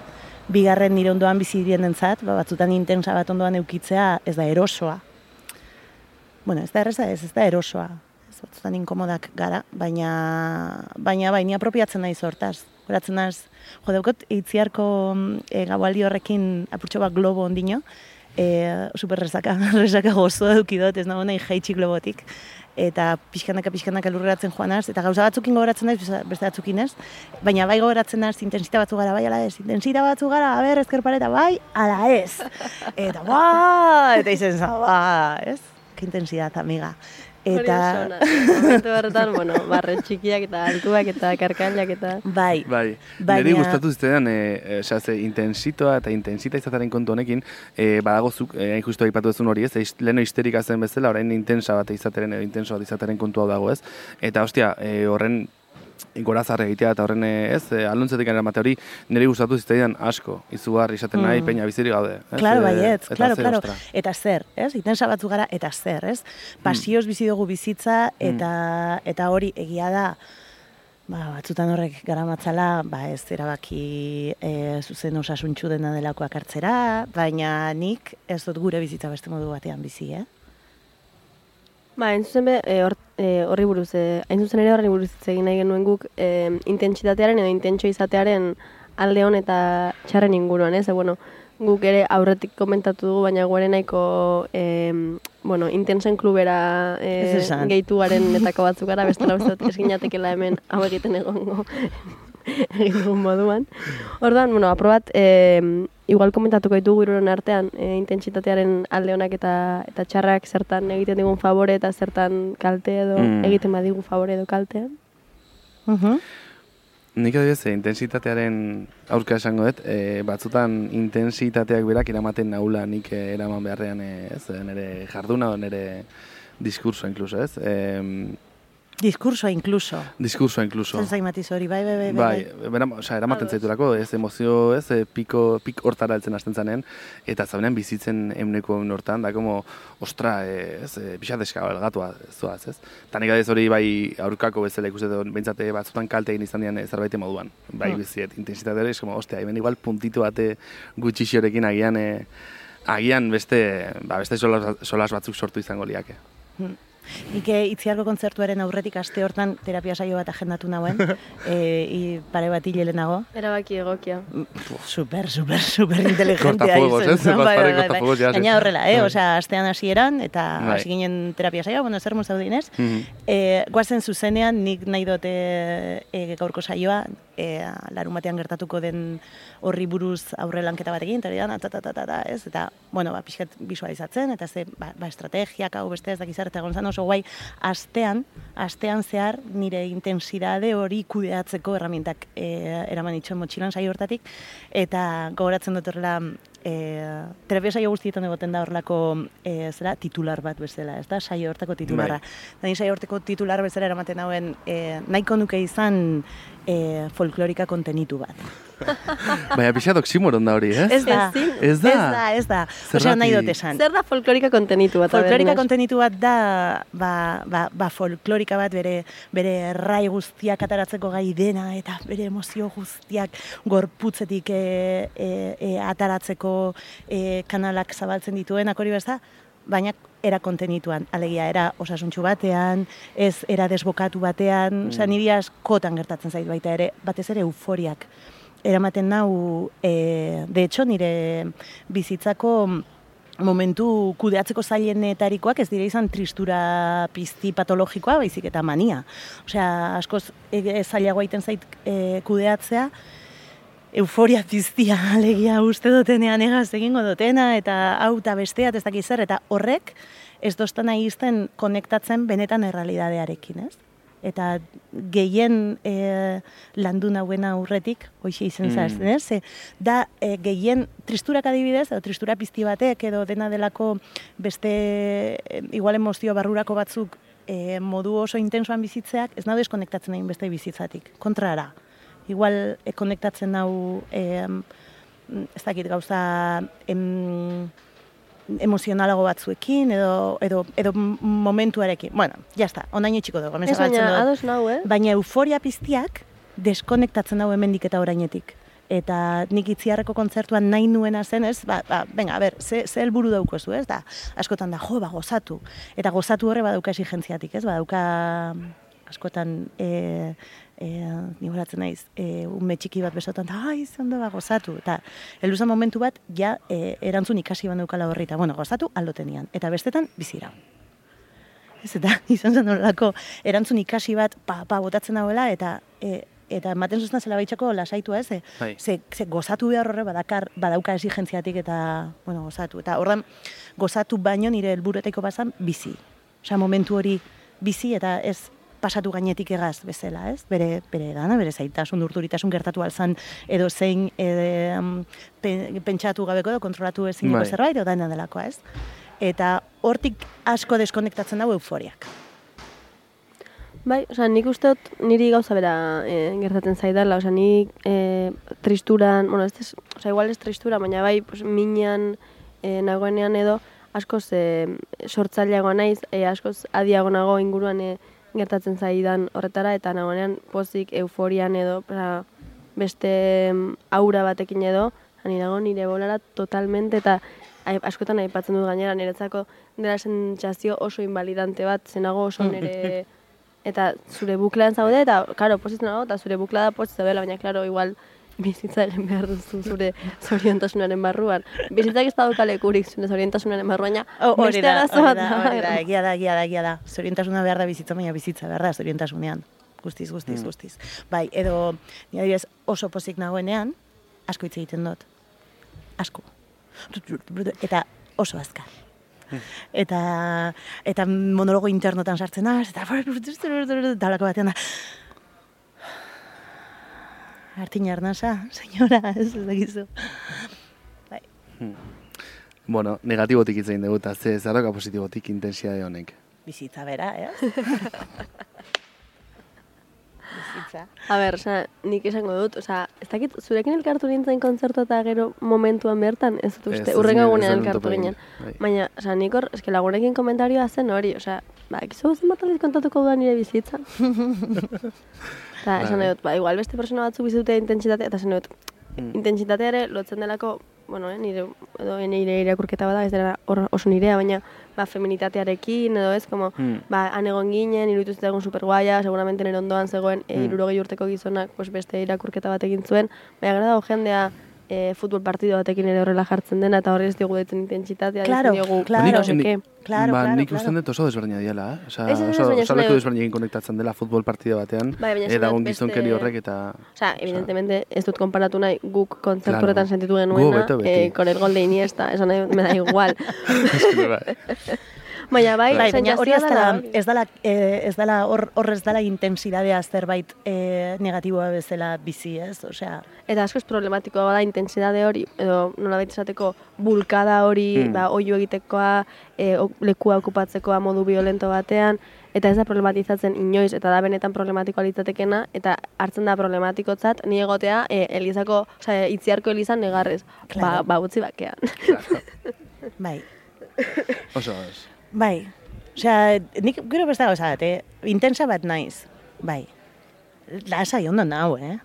bigarren nire ondoan bizi dienentzat, ba, batzutan intensa bat ondoan eukitzea ez da erosoa. Bueno, ez da erreza ez, ez da erosoa. Ez batzutan inkomodak gara, baina, baina bai, ni apropiatzen naiz hortaz. Horatzen naiz, jo, daukot itziarko e, gaualdi horrekin apurtxo bat globo ondino, e, super resaka, resaka gozo eukidot, ez nago nahi jaitsi globotik. Eta pixkanaka pixkanaka lurreratzen joanaz, eta gauza batzukin gogoratzen naiz, beste- batzukin ez, baina bai gogoratzen naiz, intensita batzu gara, bai, ala ez, intensita batzu gara, a ber, ezker pareta, bai, ala ez. Eta, ba, eta izen za, ba, ez? Ke intensidad, amiga. Eta, Hori oso ona. Momentu horretan, bueno, barre txikiak eta altuak eta karkailak eta... bai, Bai, Baina- niri gustatu zitzaidan, e, e, intensitoa eta intensita izataren kontu honekin, e, badagozuk, e, hain justu aipatu duzun hori, ez, Eist- leheno histerika zen bezala, orain intensa bat izateren edo intenso bat izateren kontu hau dago, ez? Eta, ostia, e, horren gorazarre egitea eta horren e, ez, e, aluntzetik eramate hori, niri gustatu zitzaidan asko, izugarri izaten nahi, Mm. peina bizirik gaude. ez? Claro, E, baietz, eta claro, claro. ostra. Eta zer, ez? Intensa batzu gara, eta zer, ez? Pasioz bizi dugu bizitza, eta, eta hori egia da, ba, batzutan horrek garamatzala, ba, ez erabaki e, zuzen osasuntxu dena delakoak hartzera, baina nik ez dut gure bizitza beste modu batean bizi, eh? Ba, zuzen be, e, hor, e, horri buruz, e, hain zuzen ere horri buruz hitz egin nahi genuen guk, e, intentsitatearen edo intentxo izatearen alde hon eta txarren inguruan, ez? E, bueno, guk ere aurretik komentatu dugu, baina guare nahiko, e, bueno, intensen klubera e, gehitu garen netako batzuk gara, bestela uste dut esginatekela hemen hau egiten egongo egin dugun moduan. Orduan, bueno, aprobat, e, igual komentatuko ditugu hiruren artean, e, intentsitatearen alde honak eta eta txarrak zertan egiten digun favore eta zertan kalte edo Mm. egiten badigu favore edo kaltean. Mhm. Nik adibidez, e, intensitatearen aurka esango dut, e, batzutan intensitateak berak eramaten naula nik e, eraman beharrean ez, nire jarduna o nire diskursoa inkluso, ez? E, Diskursoa inkluso. diskursoa inkluso. Zen zaimatiz hori, bai, bai, bai, Bai, beram, osea, eramaten zaitulako, ez emozio, ez, e, piko, pik hortara heltzen hasten zanen, eta zaunean bizitzen euneko eun hortan, da, como, ostra, e, ez, e, pixat eskabalgatua zoaz, ez? Eta nik adez hori bai aurkako bezala ikuste dut, behintzate batzutan kalte egin izan dian zerbait moduan. Bai, Hmm. biziet, intensitate hori, como, ostia, hemen igual puntitu bate gutxixorekin agian, e, agian beste, ba, beste solas, solas batzuk sortu izango liake. Nik eh, itziarko kontzertuaren aurretik aste hortan terapia saio bat agendatu nauen, e, i pare bat hilenago. Erabaki egokia. Super, super, super inteligentea Cortafuegos, ez? bai, bai, bai, bai. Gaina horrela, eh? Bai. Osea, astean hasieran eta Bai. hasi ginen terapia saioa, bueno, zer mun zaudinez. Mhm. E, guazen zuzenean, nik nahi dute e, gaurko saioa, e, larun batean gertatuko den horri buruz aurre lanketa bat egin, eta da, ta, ta, ta, ta, ta, ez? Eta, bueno, ba, pixkat visualizatzen, eta ze, ba, ba estrategiak, hau beste ez dakizar, eta gonzan oso guai, astean, astean zehar nire intensidade hori kudeatzeko erramintak e, eraman itxoen motxilan saio hortatik, eta gogoratzen dut horrela, e, terapia saio guztietan egoten da horrelako e, zera, titular bat bezala, ez da, saio hortako titularra. Da ni saio horteko titular bezala eramaten hauen, e, nahiko nuke izan e, folklorika kontenitu bat. Baina pixat oksimoron da hori, ez? Ez da. Ez da? ez da, ez da. Osea, nahi dut esan. Zer da folklorika kontenitu bat? Folklorika kontenitu bat da, ba, ba, ba folklorika bat bere, bere errai guztiak ataratzeko gai dena eta bere emozio guztiak gorputzetik e, e, e, ataratzeko e, kanalak zabaltzen dituenak hori bezala, baina era kontenituan, alegia, era osasuntxu batean, ez era desbokatu batean, osea, niri askotan gertatzen zait baita ere, batez ere euforiak eramaten nau, e, de hecho, nire bizitzako momentu kudeatzeko zailenetarikoak ez dira izan tristura pizti patologikoa, baizik eta mania. Osea, askoz e, e, zailagoa iten zait e, kudeatzea, euforia piztia alegia uste dutenean egaz egingo dutena, eta hau eta bestea, ez dakiz zer, eta horrek ez dostan nahi izten konektatzen benetan errealidadearekin, ez? Eta gehien e, landu nauen aurretik, hoxe izen Mm. mm. ez? Da e, gehien tristurak adibidez, edo tristura pizti batek, edo dena delako beste e, igual emozio barrurako batzuk e, modu oso intensoan bizitzeak, ez nahi deskonektatzen egin beste bizitzatik, kontrara. Igual e, konektatzen nau, e, ez dakit gauza, em, emozionalago batzuekin edo, edo, edo momentuarekin. Bueno, jazta, ondaino txiko dugu, Ez baina, ados nau, eh? Baina euforia piztiak deskonektatzen dago hemendik eta orainetik. Eta nik itziarreko kontzertuan nahi nuena zen, ez? Ba, ba, venga, a ber, ze, ze helburu daukozu, ez? Da, askotan da, jo, ba, gozatu. Eta gozatu horre badauka exigentziatik, ez? Badauka askotan e, e, ni horatzen naiz, e, ume txiki bat besotan, da, ai, zondo ba, gozatu. Eta, helduzen momentu bat, ja, e, erantzun ikasi ban daukala horri, eta, bueno, gozatu aldotenian. Eta bestetan, bizira. Ez eta izan zen horrelako erantzun ikasi bat pa, pa botatzen dauela eta e, eta ematen zuzten zela baitxako lasaitu ez, ze, Bai. ze, ze gozatu behar horre badakar, badauka esigentziatik eta, bueno, gozatu. Eta horren, gozatu baino nire helburuetaiko bazan bizi. Osea, momentu hori bizi eta ez pasatu gainetik egaz bezala, ez? Bere, bere dana, bere zaitasun, urturitasun gertatu alzan edo zein e, pentsatu gabeko edo kontrolatu ezineko Bai. zerbait, edo dena delakoa, ez? Eta hortik asko deskonektatzen dago euforiak. Bai, osea, nik uste dut niri gauza bera e, gertatzen zaidala, osea, nik e, tristuran, bueno, ez, ez, osea, igual ez tristura, baina bai, pues, minean e, nagoenean edo, askoz e, sortzaileago naiz, e, askoz adiago nago inguruan e, gertatzen zaidan horretara, eta nagoenean pozik euforian edo, osea, beste aura batekin edo, ni nago nire bolara totalmente, eta askotan aipatzen dut gainera niretzako dela sentsazio oso invalidante bat, zenago oso nire eta zure buklean zaude, eta, karo, pozitzen nago, eta zure bukla da pozitzen dela, baina, klaro, igual, bizitza egin behar duzu zure zoriontasunaren barruan. Bizitzak ez baduka lekurik zure zoriontasunaren barruan, Hori da, hori da, hori da, egia da, egia da, egia da. Zoriontasuna behar da bizitza, baina bizitza behar da zoriontasunean. Guztiz, guztiz, guztiz. Bai, edo, ni adibidez, oso pozik nagoenean, asko hitz egiten dut. Asko. Eta oso azkar. Eta, eta monologo internotan sartzen naz, eta eta halako batean da. Artin arnasa, senyora, ez ez dakizu. Bai. Bueno, negatibotik hitz egin dugu, eta ze zarroka positibotik intensiade honek. Bizitza bera, eh? Bizitza. A ber, osea, nik esango dut, osea, ez dakit, zurekin elkartu nintzen kontzertu eta gero momentuan bertan, ez dut uste, urrengo genuen elkartu ginen. bai. Baina, osea, nik hor, eske lagunekin komentarioa zen hori, osea, ba, ekizu zen bat aldiz kontatuko dudan nire bizitza. Eta, esan Bai. dut, ba, igual beste persona batzu bizi dute intentsitatea, eta esan dut, Mm. intentsitatea ere lotzen delako, bueno, eh, nire, edo nire irakurketa bada, ez dela hor oso nirea, baina, ba, feminitatearekin, edo ez, como, Mm. ba, han egon ginen, iruditu zitzaigun super guaia, seguramente nire ondoan zegoen, e, Mm. irurogei urteko gizonak, pues, beste irakurketa bat egin zuen, baina gara dago jendea, e, futbol partido batekin ere horrela jartzen dena, eta horri ez diogu detzen intentsitatea, Claro, diogu, claro. Nik- nik- qué. Claro, ba, claro, nik claro. usten dut oso desberdina diela, eh? Osa, Ez, ez, ez, oso, oso leku desberdinekin konektatzen dela futbol partida batean, Bai, gon beste- gizonkeri horrek eta... Osea, evidentemente ez dut konparatu nahi guk kontzertu Claro. sentitu Gu genuena, beto beti. eh, con el gol de Iniesta, nahi dut, me da igual. Bai. baina bai, Bai, baina hori ez dela, ez dela, eh, ez dela hor, hor ez dela intensidadea zerbait eh, negatiboa bezala bizi, ez? Osea, Eta askoz problematikoa bada intensidade hori, edo nola esateko bulkada hori, Mm. ba, oio egitekoa, e, ok- lekua okupatzekoa modu violento batean, eta ez da problematizatzen inoiz, eta da benetan problematikoa litzatekena, eta hartzen da problematikotzat, ni egotea, e, elizako, osea, itziarko elizan negarrez, Claro. ba, ba, utzi bakean. bai, Oso, oso. Bai. Osea, nik gero beste gauza bat, eh? Intensa bat naiz, bai. Lasai ondo nau, eh?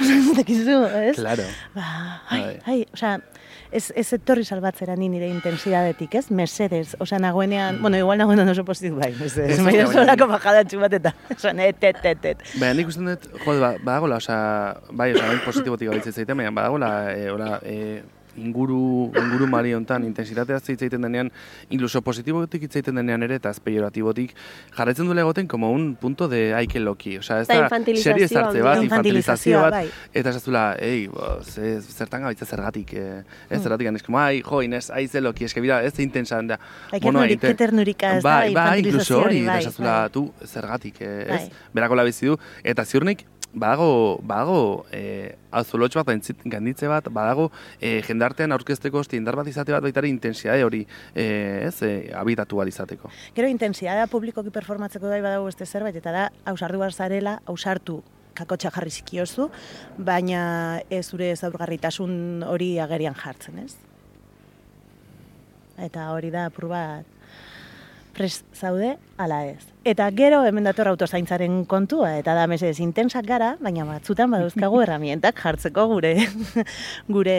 Ez dakizu, ez? Claro. Ba, ai, Bai. ai, osea, ez, ez etorri salbatzera ni nire intensidadetik, ez? Mesedez, osea, nagoenean, bueno, igual nagoenean oso pozitu bai, mesedez. Ez, baina- solako bajadatxu bat eta, osea, et, et, et, et. Baina nik usten dut, jode, ba, badagola, osea, bai, osea, bain positibotik gabitzen zaiten, baina badagola, e, ora, e, inguru, inguru mari hontan, intensitatea hitz egiten denean, inkluso positibotik hitz egiten denean ere, eta ez pejoratibotik, jarraitzen duela egoten como un punto de aike loki, osea, ez da, serie zartze bat, infantilizazio bat, bai. eta esaztula, ei, bo, ze, zertan gabiltza zergatik, eh, ez zergatik, mm. como, ai, jo, Inez, aize loki, eske bira, ez intensa, da, Ai, que nurik- que ternurika, ez da, bai, bai, infantilizazio inkluso hori, hori, eta bai, esaztula, bai. tu, zergatik, eh, ez, Bai. berakola bizi du, eta ziurnik, badago, badago, eh, azulotx bat, gaintzit- gainditze bat, badago, eh, jendartean aurkezteko osti indar bat izate bat baitari intensiade hori, eh, ez, eh, habitatu bat izateko. Gero intensidadea publikoki performatzeko bai badago beste zerbait, eta da, ausardu behar zarela, ausartu kakotxa jarri zikiozu, baina ez zure zaurgarritasun hori agerian jartzen, ez? Eta hori da apur bat prest zaude, ala ez. Eta gero hemen dator autozaintzaren kontua, eta da mesedez intensak gara, baina batzutan badauzkagu herramientak jartzeko gure gure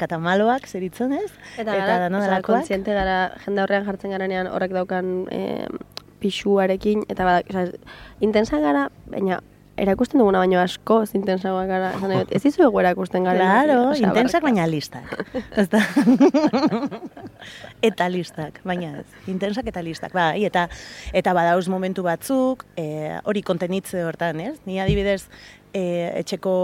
katamaloak zeritzen ez? Eta gara, osea, delakoak. kontziente gara, jende horrean jartzen garenean horrek daukan e, pixuarekin, eta bada, osea, intensa gara, baina erakusten duguna baino asko, intensagoak gara, dut, ez dizuegu erakusten gara. Claro, intensak baina listak. Eta listak, baina ez. Intensak eta listak. Bai, eta eta badauz momentu batzuk, e, hori kontenitze hortan, ez? Ni adibidez, e, etxeko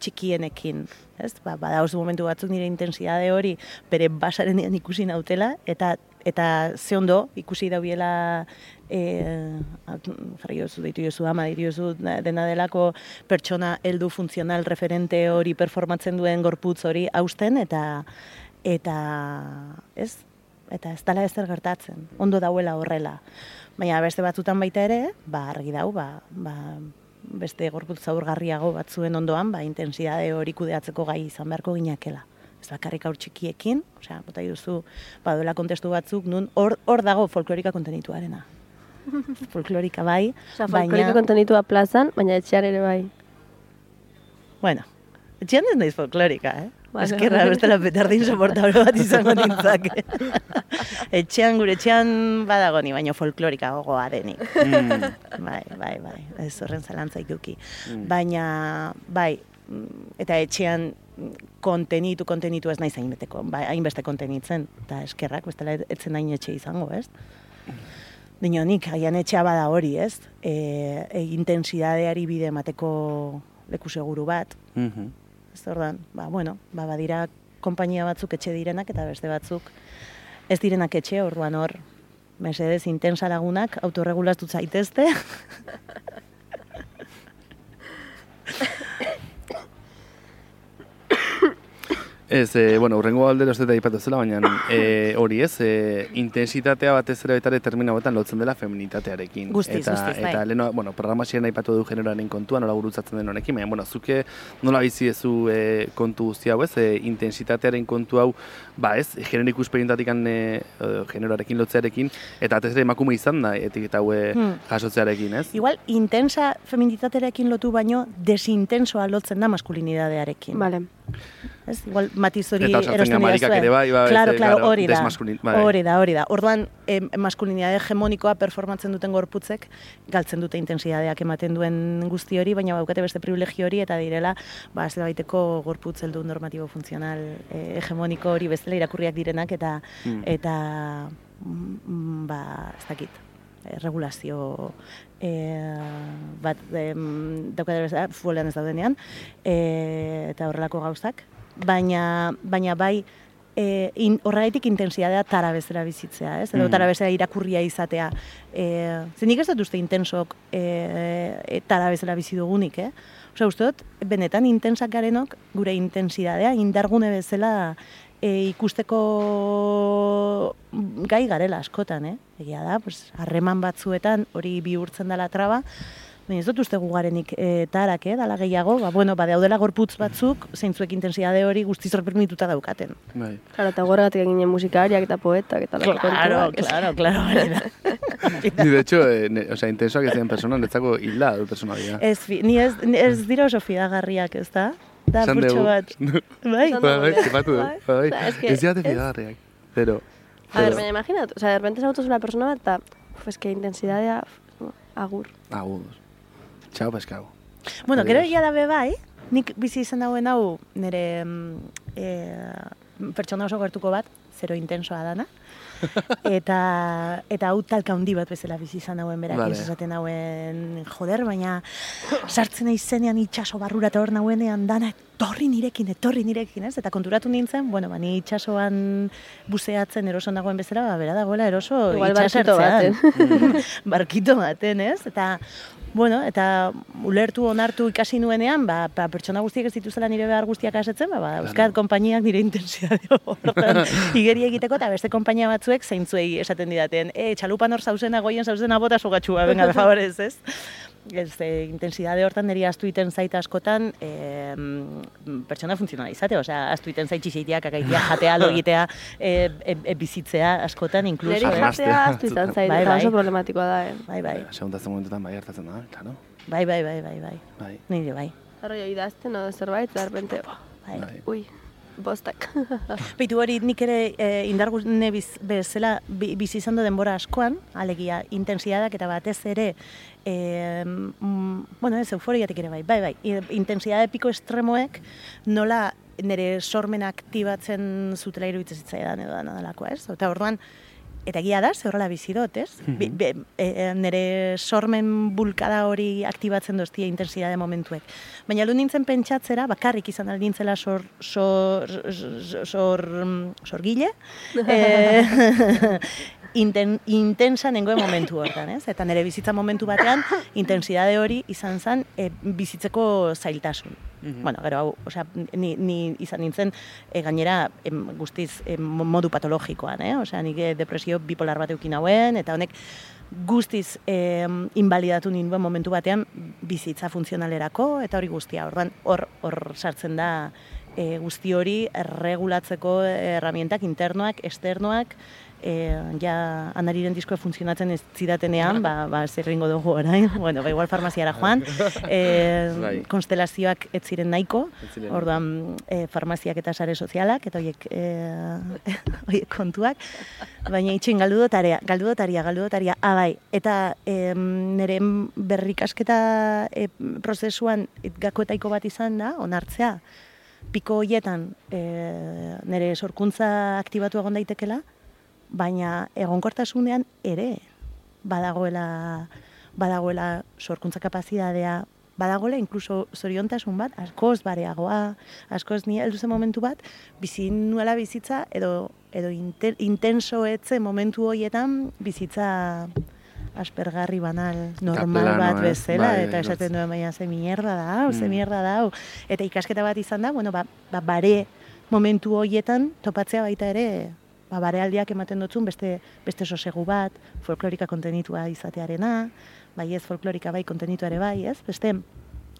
txikienekin, ez? Ba, badauz momentu batzuk nire intensidade hori bere basarenean ikusi nautela, eta eta ze ondo, ikusi daubiela e, jarri jozu, deitu jozu ama, deitu jozu dena delako pertsona heldu funtzional referente hori performatzen duen gorputz hori hausten, eta eta ez, eta ez dala ezer gertatzen, ondo dauela horrela. Baina beste batzutan baita ere, ba, argi dau, ba, ba, beste gorputz zaurgarriago batzuen ondoan, ba, intensidade hori kudeatzeko gai izan beharko ginakela. Ez bakarrik aur txikiekin, osea, bota duzu, baduela kontestu batzuk, nun hor, hor dago folklorika kontenituarena. Folklorika bai, Osa, folkloriko kontenitua plazan, baina etxean ere bai. Bueno, etxean ez naiz folklorika, eh? Vale, Eskerra, bestela petardin soportable bat izango nintzak. etxean, gure etxean badago ni, baina folklorika gogoa denik. Mm. bai, bai, bai, ez horren zalantza ikuki. Mm. Baina, bai, mm, eta etxean mm, kontenitu, kontenitu ez naiz hainbeteko, bai, hainbeste kontenitzen, eta eskerrak, bestela etzen hain etxe izango, ez? Dino, nik, haian etxea bada hori, ez? E, e, intensidadeari bide emateko leku seguru bat, Mhm. ez ordan, ba, bueno, ba, badira konpainia batzuk etxe direnak eta beste batzuk ez direnak etxe, orduan hor, mesedez intensa lagunak autorregulaztu zaitezte. Ez, e, bueno, urrengo aldera ez dut aipatu zela, baina e, hori ez, e, intensitatea batez ere baita ere termino hauetan lotzen dela feminitatearekin. Guztiz, eta, guztiz, bai. Eta leheno, bueno, programazioan aipatu du generoaren kontua, nola gurutzatzen den honekin, baina, bueno, zuke nola bizi ezu e, kontu guzti hau ez, e, intensitatearen kontu hau, ba ez, genero ikusperintatik e, generoarekin lotzearekin, eta batez ere emakume izan da, etik eta hau Hmm. jasotzearekin, ez? Igual, intensa feminitatearekin lotu baino, desintensoa lotzen da maskulinidadearekin. Vale. Ez? Igual, matiz hori erosten didazue. ere bai, ba, Claro, claro, hori da. bai. Hori da, hori da. Orduan, em, maskulinidade hegemonikoa performatzen duten gorputzek, galtzen dute intensidadeak ematen duen guzti hori, baina baukate beste privilegio hori, eta direla, ba, ez baiteko gorputz heldu normatibo funtzional eh, hegemoniko hori bezala irakurriak direnak, eta, Mm. eta mm, ba, ez dakit, eh, regulazio e, bat em, bezala, futbolean ez daudenean, e, eta horrelako gauzak, baina, baina bai, e, in, horregaitik intensidadea tara bezala bizitzea, ez? Edo Mm. tara bezala irakurria izatea. E, zenik ez dut uste intensok e, e, tara bezala bizi dugunik, eh? Osea, uste dut, benetan intensak garenok gure intensidadea indargune bezala e, ikusteko gai garela askotan, eh? Egia da, pues, harreman batzuetan hori bihurtzen dela traba, Baina ez dut uste gugarenik e, tarak, eh, dala gehiago, ba, bueno, ba, daudela gorputz batzuk, zeintzuek intensidade hori guztiz permituta daukaten. Bai. Claro, eta horregatik egin musikariak eta poetak eta lako Claro, claro, claro. Ni, de hecho, eh, ne, o sea, intensoak ez diren persona, netzako hilda du personalia. Ez, ni ez, ni ez dira oso fidagarriak, ez da? Da, dugu. bat. Bai? Bai, bai, zipatu du. bai. Bai, Ba, es que Ez diate fidagarriak. Pero, A ver, baina imaginat, o sea, de repente zautu una persona bat, eta, pues, que intensidadea, agur. Agudos. Txau, pescau. Bueno, gero egia da bai, nik bizi izan dauen hau nire e, pertsona oso gertuko bat, zero intensoa dana. eta eta hau talka handi bat bezala bizi izan dauen berak Vale. esaten dauen joder, baina sartzen naiz zenean itxaso barrura eta hor nauenean dana etorri nirekin, etorri nirekin, ez? Eta konturatu nintzen, bueno, ba, ni itxasoan buzeatzen eroso nagoen bezala, ba, bera dagoela eroso Igual barkito itxasertzean. barkito baten, ez? Eta, bueno, eta ulertu onartu ikasi nuenean, ba, ba pertsona guztiek ez dituzela nire behar guztiak asetzen, ba, ba euskat konpainiak nire intensidade horretan igeri egiteko, eta beste konpainia batzuek zeintzuei esaten didaten, e, txalupan hor zauzena, goien zauzena bota sugatxua, venga, de favorez, ez? Ez, e, intensidade hortan niri astu iten zait askotan e, pertsona funtzionala izate, osea, astu iten zait txixeitiak, akaitia, jatea, logitea, e, e, e, bizitzea askotan, inkluso. Neri eh? Jatea aztu izan zait, Bai, bai. oso problematikoa da, eh. Bai, bai, Segundatzen momentutan bai hartatzen da, claro. bai, bai, bai, bai, bai, Bai. nire bai. Arroi idazten o zerbait, repente, bai. Bai. ui, bostak. Beitu hori nik ere e, indargune biz, bezala bi- bizi izan du denbora askoan, alegia intensidadak eta batez ere e, mm, bueno, ez euforiatik ere bai, bai, bai, intensidade piko estremoek nola nire sormen aktibatzen zutela iruditzen zitzaidan edo dana delakoa, ez? Eta orduan, eta egia da, ze horrela bizi dut, ez? Bi- be- e, e, nire sormen bulkada hori aktibatzen doztia intensidade momentuek. Baina lu nintzen pentsatzera, bakarrik izan aldintzela sor, sor, sor, sor, sorgile, e, inten, intensa nengoen momentu hortan, ez? Eta nire bizitza momentu batean, intensidade hori izan zen e, bizitzeko zailtasun. Bueno, gero hau, osea, ni, ni izan nintzen e, gainera em, guztiz em, modu patologikoan, eh? Osea, nik eh, depresio bipolar bat eukin hauen, eta honek guztiz eh, invalidatu ninduen momentu batean bizitza funtzionalerako, eta hori guztia, ordan hor, hor sartzen da e, guzti hori regulatzeko herramientak internoak, externoak, e, ja anariren diskoa funtzionatzen ez zidatenean, ba, ba zer dugu orain, bueno, ba, igual farmaziara joan, e, konstelazioak ez ziren nahiko, orduan e, farmaziak eta sare sozialak, eta horiek, e, horiek kontuak, baina itxoin galdu dut area, galdu dut aria, galdu dut aria, ah, eta e, nire berrikasketa e, prozesuan gakoetaiko bat izan da, onartzea, piko hoietan e, nire sorkuntza aktibatu egon daitekela, baina egonkortasunean ere badagoela badagoela sorkuntza kapazitatea, badagoela inkluso zoriontasun bat, askoz bareagoa, askoz ni heldu zen momentu bat, bizi nuela bizitza edo edo inten, intenso etze momentu horietan bizitza aspergarri banal normal plano, bat ez? bezala Bai, eta esaten duen baina ze mierda da, hau, ze Mm. mierda da, eta ikasketa bat izan da, bueno, ba, ba bare momentu horietan topatzea baita ere ba, barealdiak ematen dutzun beste, beste sosegu bat, folklorika kontenitua izatearena, bai ez folklorika bai kontenitua ere bai, ez? Beste,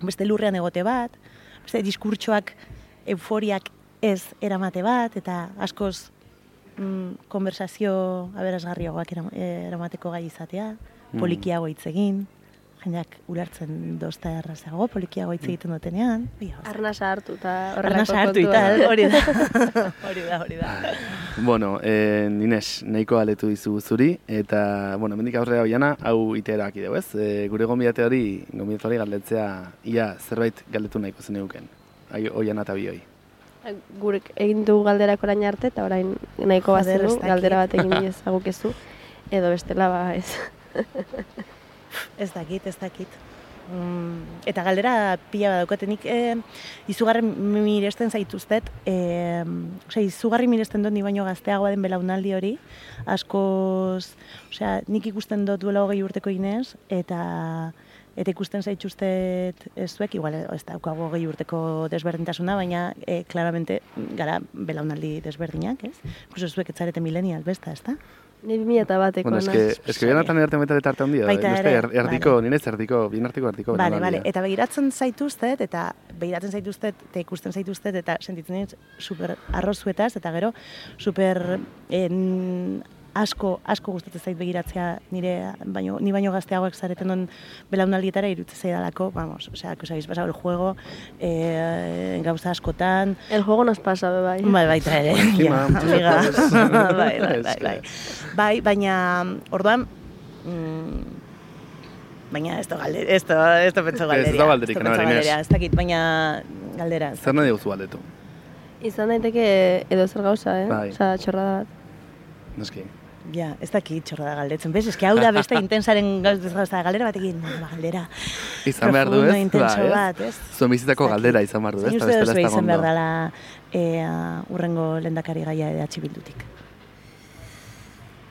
beste lurrean egote bat, beste diskurtsoak euforiak ez eramate bat, eta askoz mm, konversazio aberasgarriagoak eram- eramateko gai izatea, Mm. polikiago hitz egin, jendeak ulertzen dozta errazago, polikiago hitz egiten dutenean. Arnasa hartu eta Arnasa horrelako hartu kontuak. eta hori da. hori da, hori da. Bueno, eh, Inés, nahiko aletu dizu zuri, eta, bueno, mendik aurrera oiana, hau iterak ideu, ez? E, gure gombidate hori, gombidate hori galdetzea, ia zerbait galdetu nahiko zen euken. Ai, oiana eta bioi. Gurek egin dugu galderak orain arte, eta orain nahiko bazenu, dakit. galdera bat egin ezagukezu, edo bestela ba ez. Ez dakit, ez dakit. Mm, eta galdera pila bat daukatenik, e, izugarri miresten zaituztet, e, osea, izugarri miresten dut ni baino gazteagoa den belaunaldi hori, askoz, osea, nik ikusten dut duela hogei urteko inez, eta eta ikusten zaituztet ez zuek, igual ez daukago hogei urteko desberdintasuna, baina e, claramente gara belaunaldi desberdinak, ez? Inkluso zuek etzarete millennial, besta, ez da? Ni 2000 eta bateko Bueno, eske, eske bianatan erte metare tarte handia, Baita ere, er, erdiko, nire erdiko, bien artiko erdiko. Bale, bale, eta begiratzen zaituztet, eta begiratzen zaituztet, eta ikusten zaituztet, eta sentitzen dut super arrozuetaz, eta gero super en, asko, asko gustatzen zait begiratzea nire, baino, ni baino gazteagoak zareten on belaunaldietara irutze zaidalako, vamos, osea, que os habéis pasado el juego, eh, gauza askotan, El juego nos pasa, be bai. Bai, baita ere, Encima, ja, amiga. bai, bai, bai, bai. Bai, baina, orduan, mm, baina esto galde, esto, esto pentso Ez galderia. da galderik, esto pentso Ana Marinés. galderia, ez dakit, baina galdera. ez Zer nahi duzu galdetu? Izan daiteke edo zer gauza, eh? Bai. Osea, txorrada bat. Noski. Ja, ez dakit txorra da galdetzen. Bez, eski hau da beste intensaren gauza, galdera batekin, ba, galdera. Izan behar du, ez? ez? bat, ez? Zuen bizitako Ez galdera izan behar du, ez? Uste duzu ez dago izan behar dela e, urrengo lendakari gaia EH Bildutik?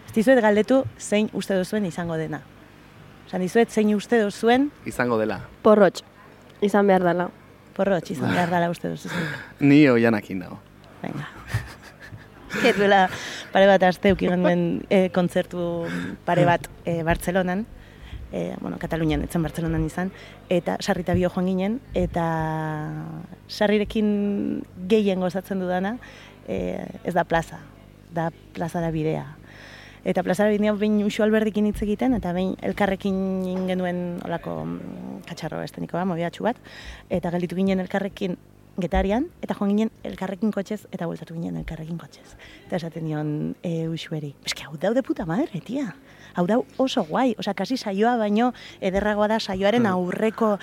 Ez dizuet galdetu zein uste duzuen izango dena. Osan dizuet zein uste duzuen Izango dela. Porrotx, izan behar dela. porrotx izan behar dela uste duzu. Ni oianakin dago. Venga. Duela pare bat aste uki genuen e, kontzertu pare bat e, Bartzelonan, e, bueno, Katalunian, etzen Bartzelonan izan, eta sarrita bio joan ginen, eta sarrirekin gehien gozatzen dudana, e, ez da plaza, da plaza da bidea. Eta plazara bidea behin usu alberdikin hitz egiten, eta behin elkarrekin genuen olako mm, katxarro esteniko bat, mobiatxu bat, eta gelditu ginen elkarrekin getarian, eta joan ginen elkarrekin kotxez, eta bueltatu ginen elkarrekin kotxez. Eta esaten dion e, usueri, eske hau daude puta madre, tia. Hau dau oso guai, osea, kasi saioa baino ederragoa da saioaren aurreko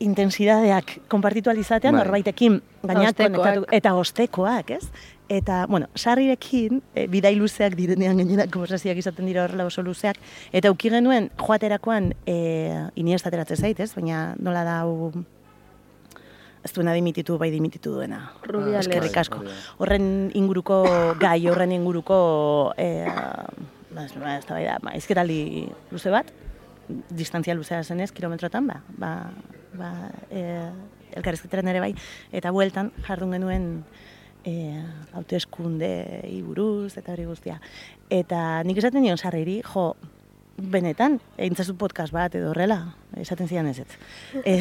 intensidadeak konpartitu alizatean, Bai. norbaitekin Ostekoak. konektatu, eta ostekoak, ez? Eta, bueno, sarrirekin, e, bidai luzeak direnean gainera, konversazioak izaten dira horrela oso luzeak, eta uki genuen, joaterakoan, e, iniesta ateratzen zait, ez? Baina nola da, hau, ez duena dimititu, bai dimititu duena. Rubiales. Eskerrik asko. Horren inguruko gai, horren inguruko, e, ba, ez ba, ez da, bai ba, luze bat, distantzia luzea zenez, kilometrotan, ba, ba, ba e, elkarrizketaren ere bai, eta bueltan jardun genuen e, hauteskunde buruz eta hori guztia. Eta nik esaten nion sarriri, jo, benetan, egintzazu podcast bat edo horrela, esaten zidan ez ez. E,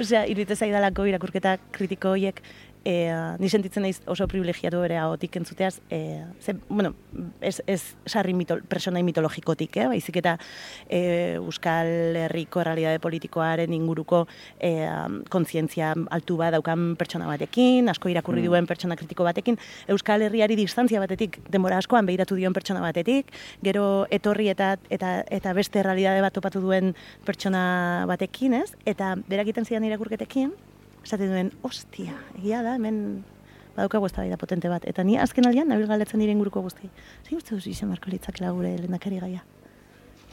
Osea, irudite zaidalako irakurketa kritiko horiek, e, ni sentitzen naiz oso privilegiatu ere ahotik entzuteaz, e, ze, bueno, ez, ez sarri mitol, personai mitologikotik, eh? baizik eta e, Euskal Herriko errealitate politikoaren inguruko e, kontzientzia altu bat daukan pertsona batekin, asko irakurri duen pertsona kritiko batekin, Euskal Herriari distantzia batetik, denbora askoan behiratu dion pertsona batetik, gero etorri eta eta eta beste errealitate bat topatu duen pertsona batekin, ez? Eta berak egiten zidan irakurketekin, esaten duen, ostia, egia da, hemen badaukagu eztabaida potente bat. Eta ni azken aldean, nabil galdetzen diren guruko guzti. Zein uste duzu izan marko litzakela gure lehendakari gaia?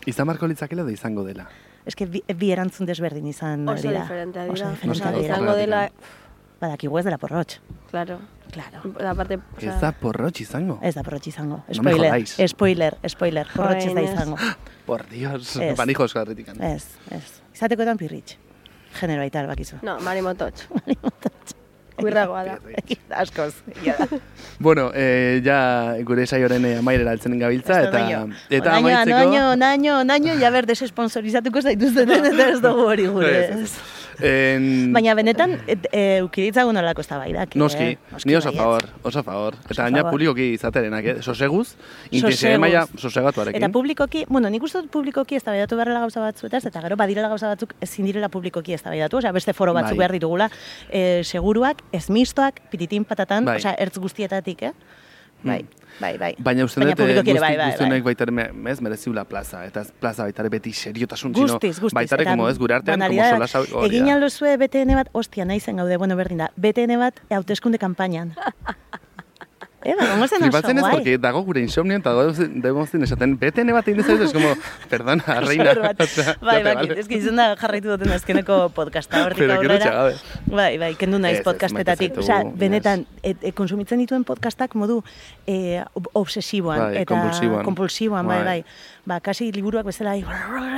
Izan marko litzakela da izango dela. Ez que bi, bi erantzun desberdin izan Oso dira. diferentea Oso dira. diferentea Osea, Noski, dira. izango dela, Badakigu ez dela porrotx. claro. Claro. Aparte, Ez da porrotx izango. Ez da porrotx izango. No me Spoiler, spoiler, spoiler. Porrotx ez da izango. Por Dios, Ez. banijo eskarritikan. Ez, ez. Izatekoetan pirritx. Genero aital bakizu. no, marimototx. Kuirragoa da. Askoz. egia da. Bueno, eh, ja gure saioren eh, amairera altzen gabiltza, eta, eta amaitzeko... onaino, onaino, onaino, ja ber, desesponsorizatuko zaituzteten, eta ez dugu hori gure. En... Baina benetan, et, e, ukiditzagun olako eztabaidak. Noski, eh? ni oso favor, oso favor. Eta gaina publikoki izaterenak, eh? soseguz, intensitate Soseguz. maila sosegatuarekin. Eta publikoki, bueno, nik uste dut publikoki eztabaidatu beharrela gauza batzuetaz, eta gero badirela gauza batzuk ezin direla publikoki eztabaidatu, osea beste foro batzuk Bai. behar ditugula, e, seguruak, ez mistoak, pititin patatan, Bai. osea ertz guztietatik, eh? Bai, bai, bai. Baina uste dut, eh, guzti, bai, bai, guzti honek bai. baita ere, me- ez, mereziula plaza. Eta plaza baita ere beti seriotasun Guztiz, txino. guztiz. Baita ere, como ez, gure artean, como banalidad sola. Egin aldozue BTN bat, ostia, nahi zen gaude, bueno, berdin da, BTN bat hauteskunde kanpainan. Eh, ba, gongo zen oso Flipatzen ez, guai. porque dago gure insomnio, eta demozten esaten, BTN bat egin dezagut, es como, perdona, reina. Bat. Bai, bai, ez que izan da jarraitu duten azkeneko podcasta hortik aurrera. Bai, bai, kendu naiz podcastetatik. zaitugu, benetan, et, et, konsumitzen dituen podcastak modu eh, ob- obsesiboan Bai, eta kompulsiboan, bai, Bai. Bai. Ba, kasi liburuak bezala,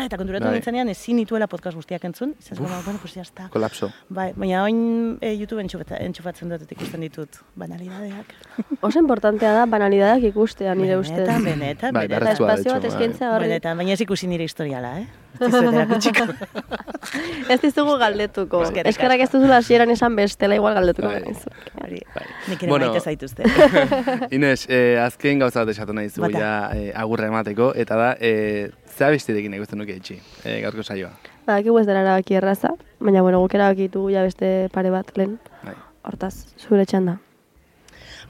eta konturatu Bai. nintzenean ezin nituela podcast guztiak entzun. Izan zuen, bueno, pues ya está. Kolapso. Bai, baina oin e, YouTube entxufeta- entxufatzen dut ikusten ditut banalidadeak. Oso importantea da banalidadak ikustea, nire ustez. Benetan, benetan, Bai, benetan. beharrezkoa, de espazio bat bai. eskaintzea horri. Benetan, baina ez ikusi nire historiala, eh? Ez dizugu galdetuko. Eskerrak ez duzula hasieran esan bestela igual galdetuko Bai. Hori, Bai. nik ere Bueno. maite zaituzte. Inez, eh, azken gauza bat esatu nahi zu, ja, eh, agurra emateko, eta da, eh, zea bestirekin eguzten nuke etxi, eh, gaurko saioa. Badakigu ez dela erabaki erraza, baina bueno, guk erabaki ditugu ja beste pare bat lehen. Bai. Hortaz, zure txanda.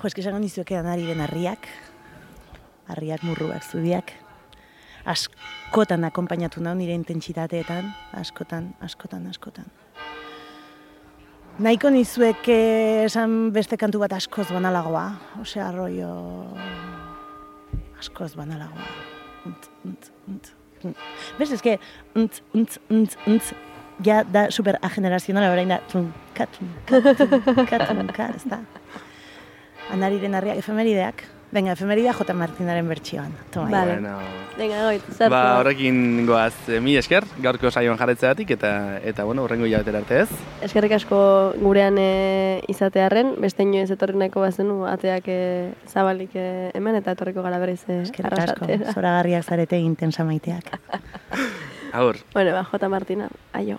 Jo, eski esango nizueke anariren harriak, harriak murruak zudiak, askotan akompainatu nau nire intentsitateetan, askotan, askotan, askotan. Nahiko nizueke esan beste kantu bat askoz banalagoa, osea, arroio askoz banalagoa. Unt, unt, unt. Bez, eske, unt, unt, unt, unt, ja da super agenerazionala orain da, tunka, tunka, tunka, tunka, ez da. Anariren harriak, efemerideak. Venga, efemeridea J. Martinaren bertsioan. Toma, Vale. Bueno, Venga, goit, ba, horrekin goaz, eh, mi esker, gaurko saioan jarretzeatik, eta, eta bueno, horrengo hilabetera arte ez. Eskerrik asko gurean e, izatearren, beste inoiz etorri nahiko bazenu ateak e, zabalik e, hemen eta etorriko gara berriz e, Eskerrik asko, zoragarriak zarete intensa maiteak. Agur. Bueno, ba, J. Martina, aio.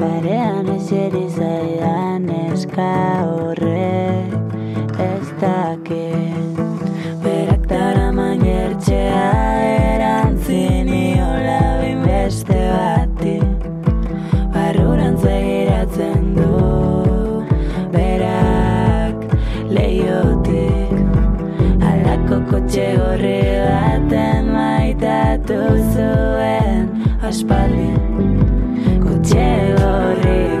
Parean eseri zaidan eska horrek ez dakit Berak dara maiertxea erantzin iola bin beste bati. Barrurantz begiratzen du Berak leiotik Alako Kotxe gorri baten maitatu zuen aspaldi Kotxe gorrikoak ikusi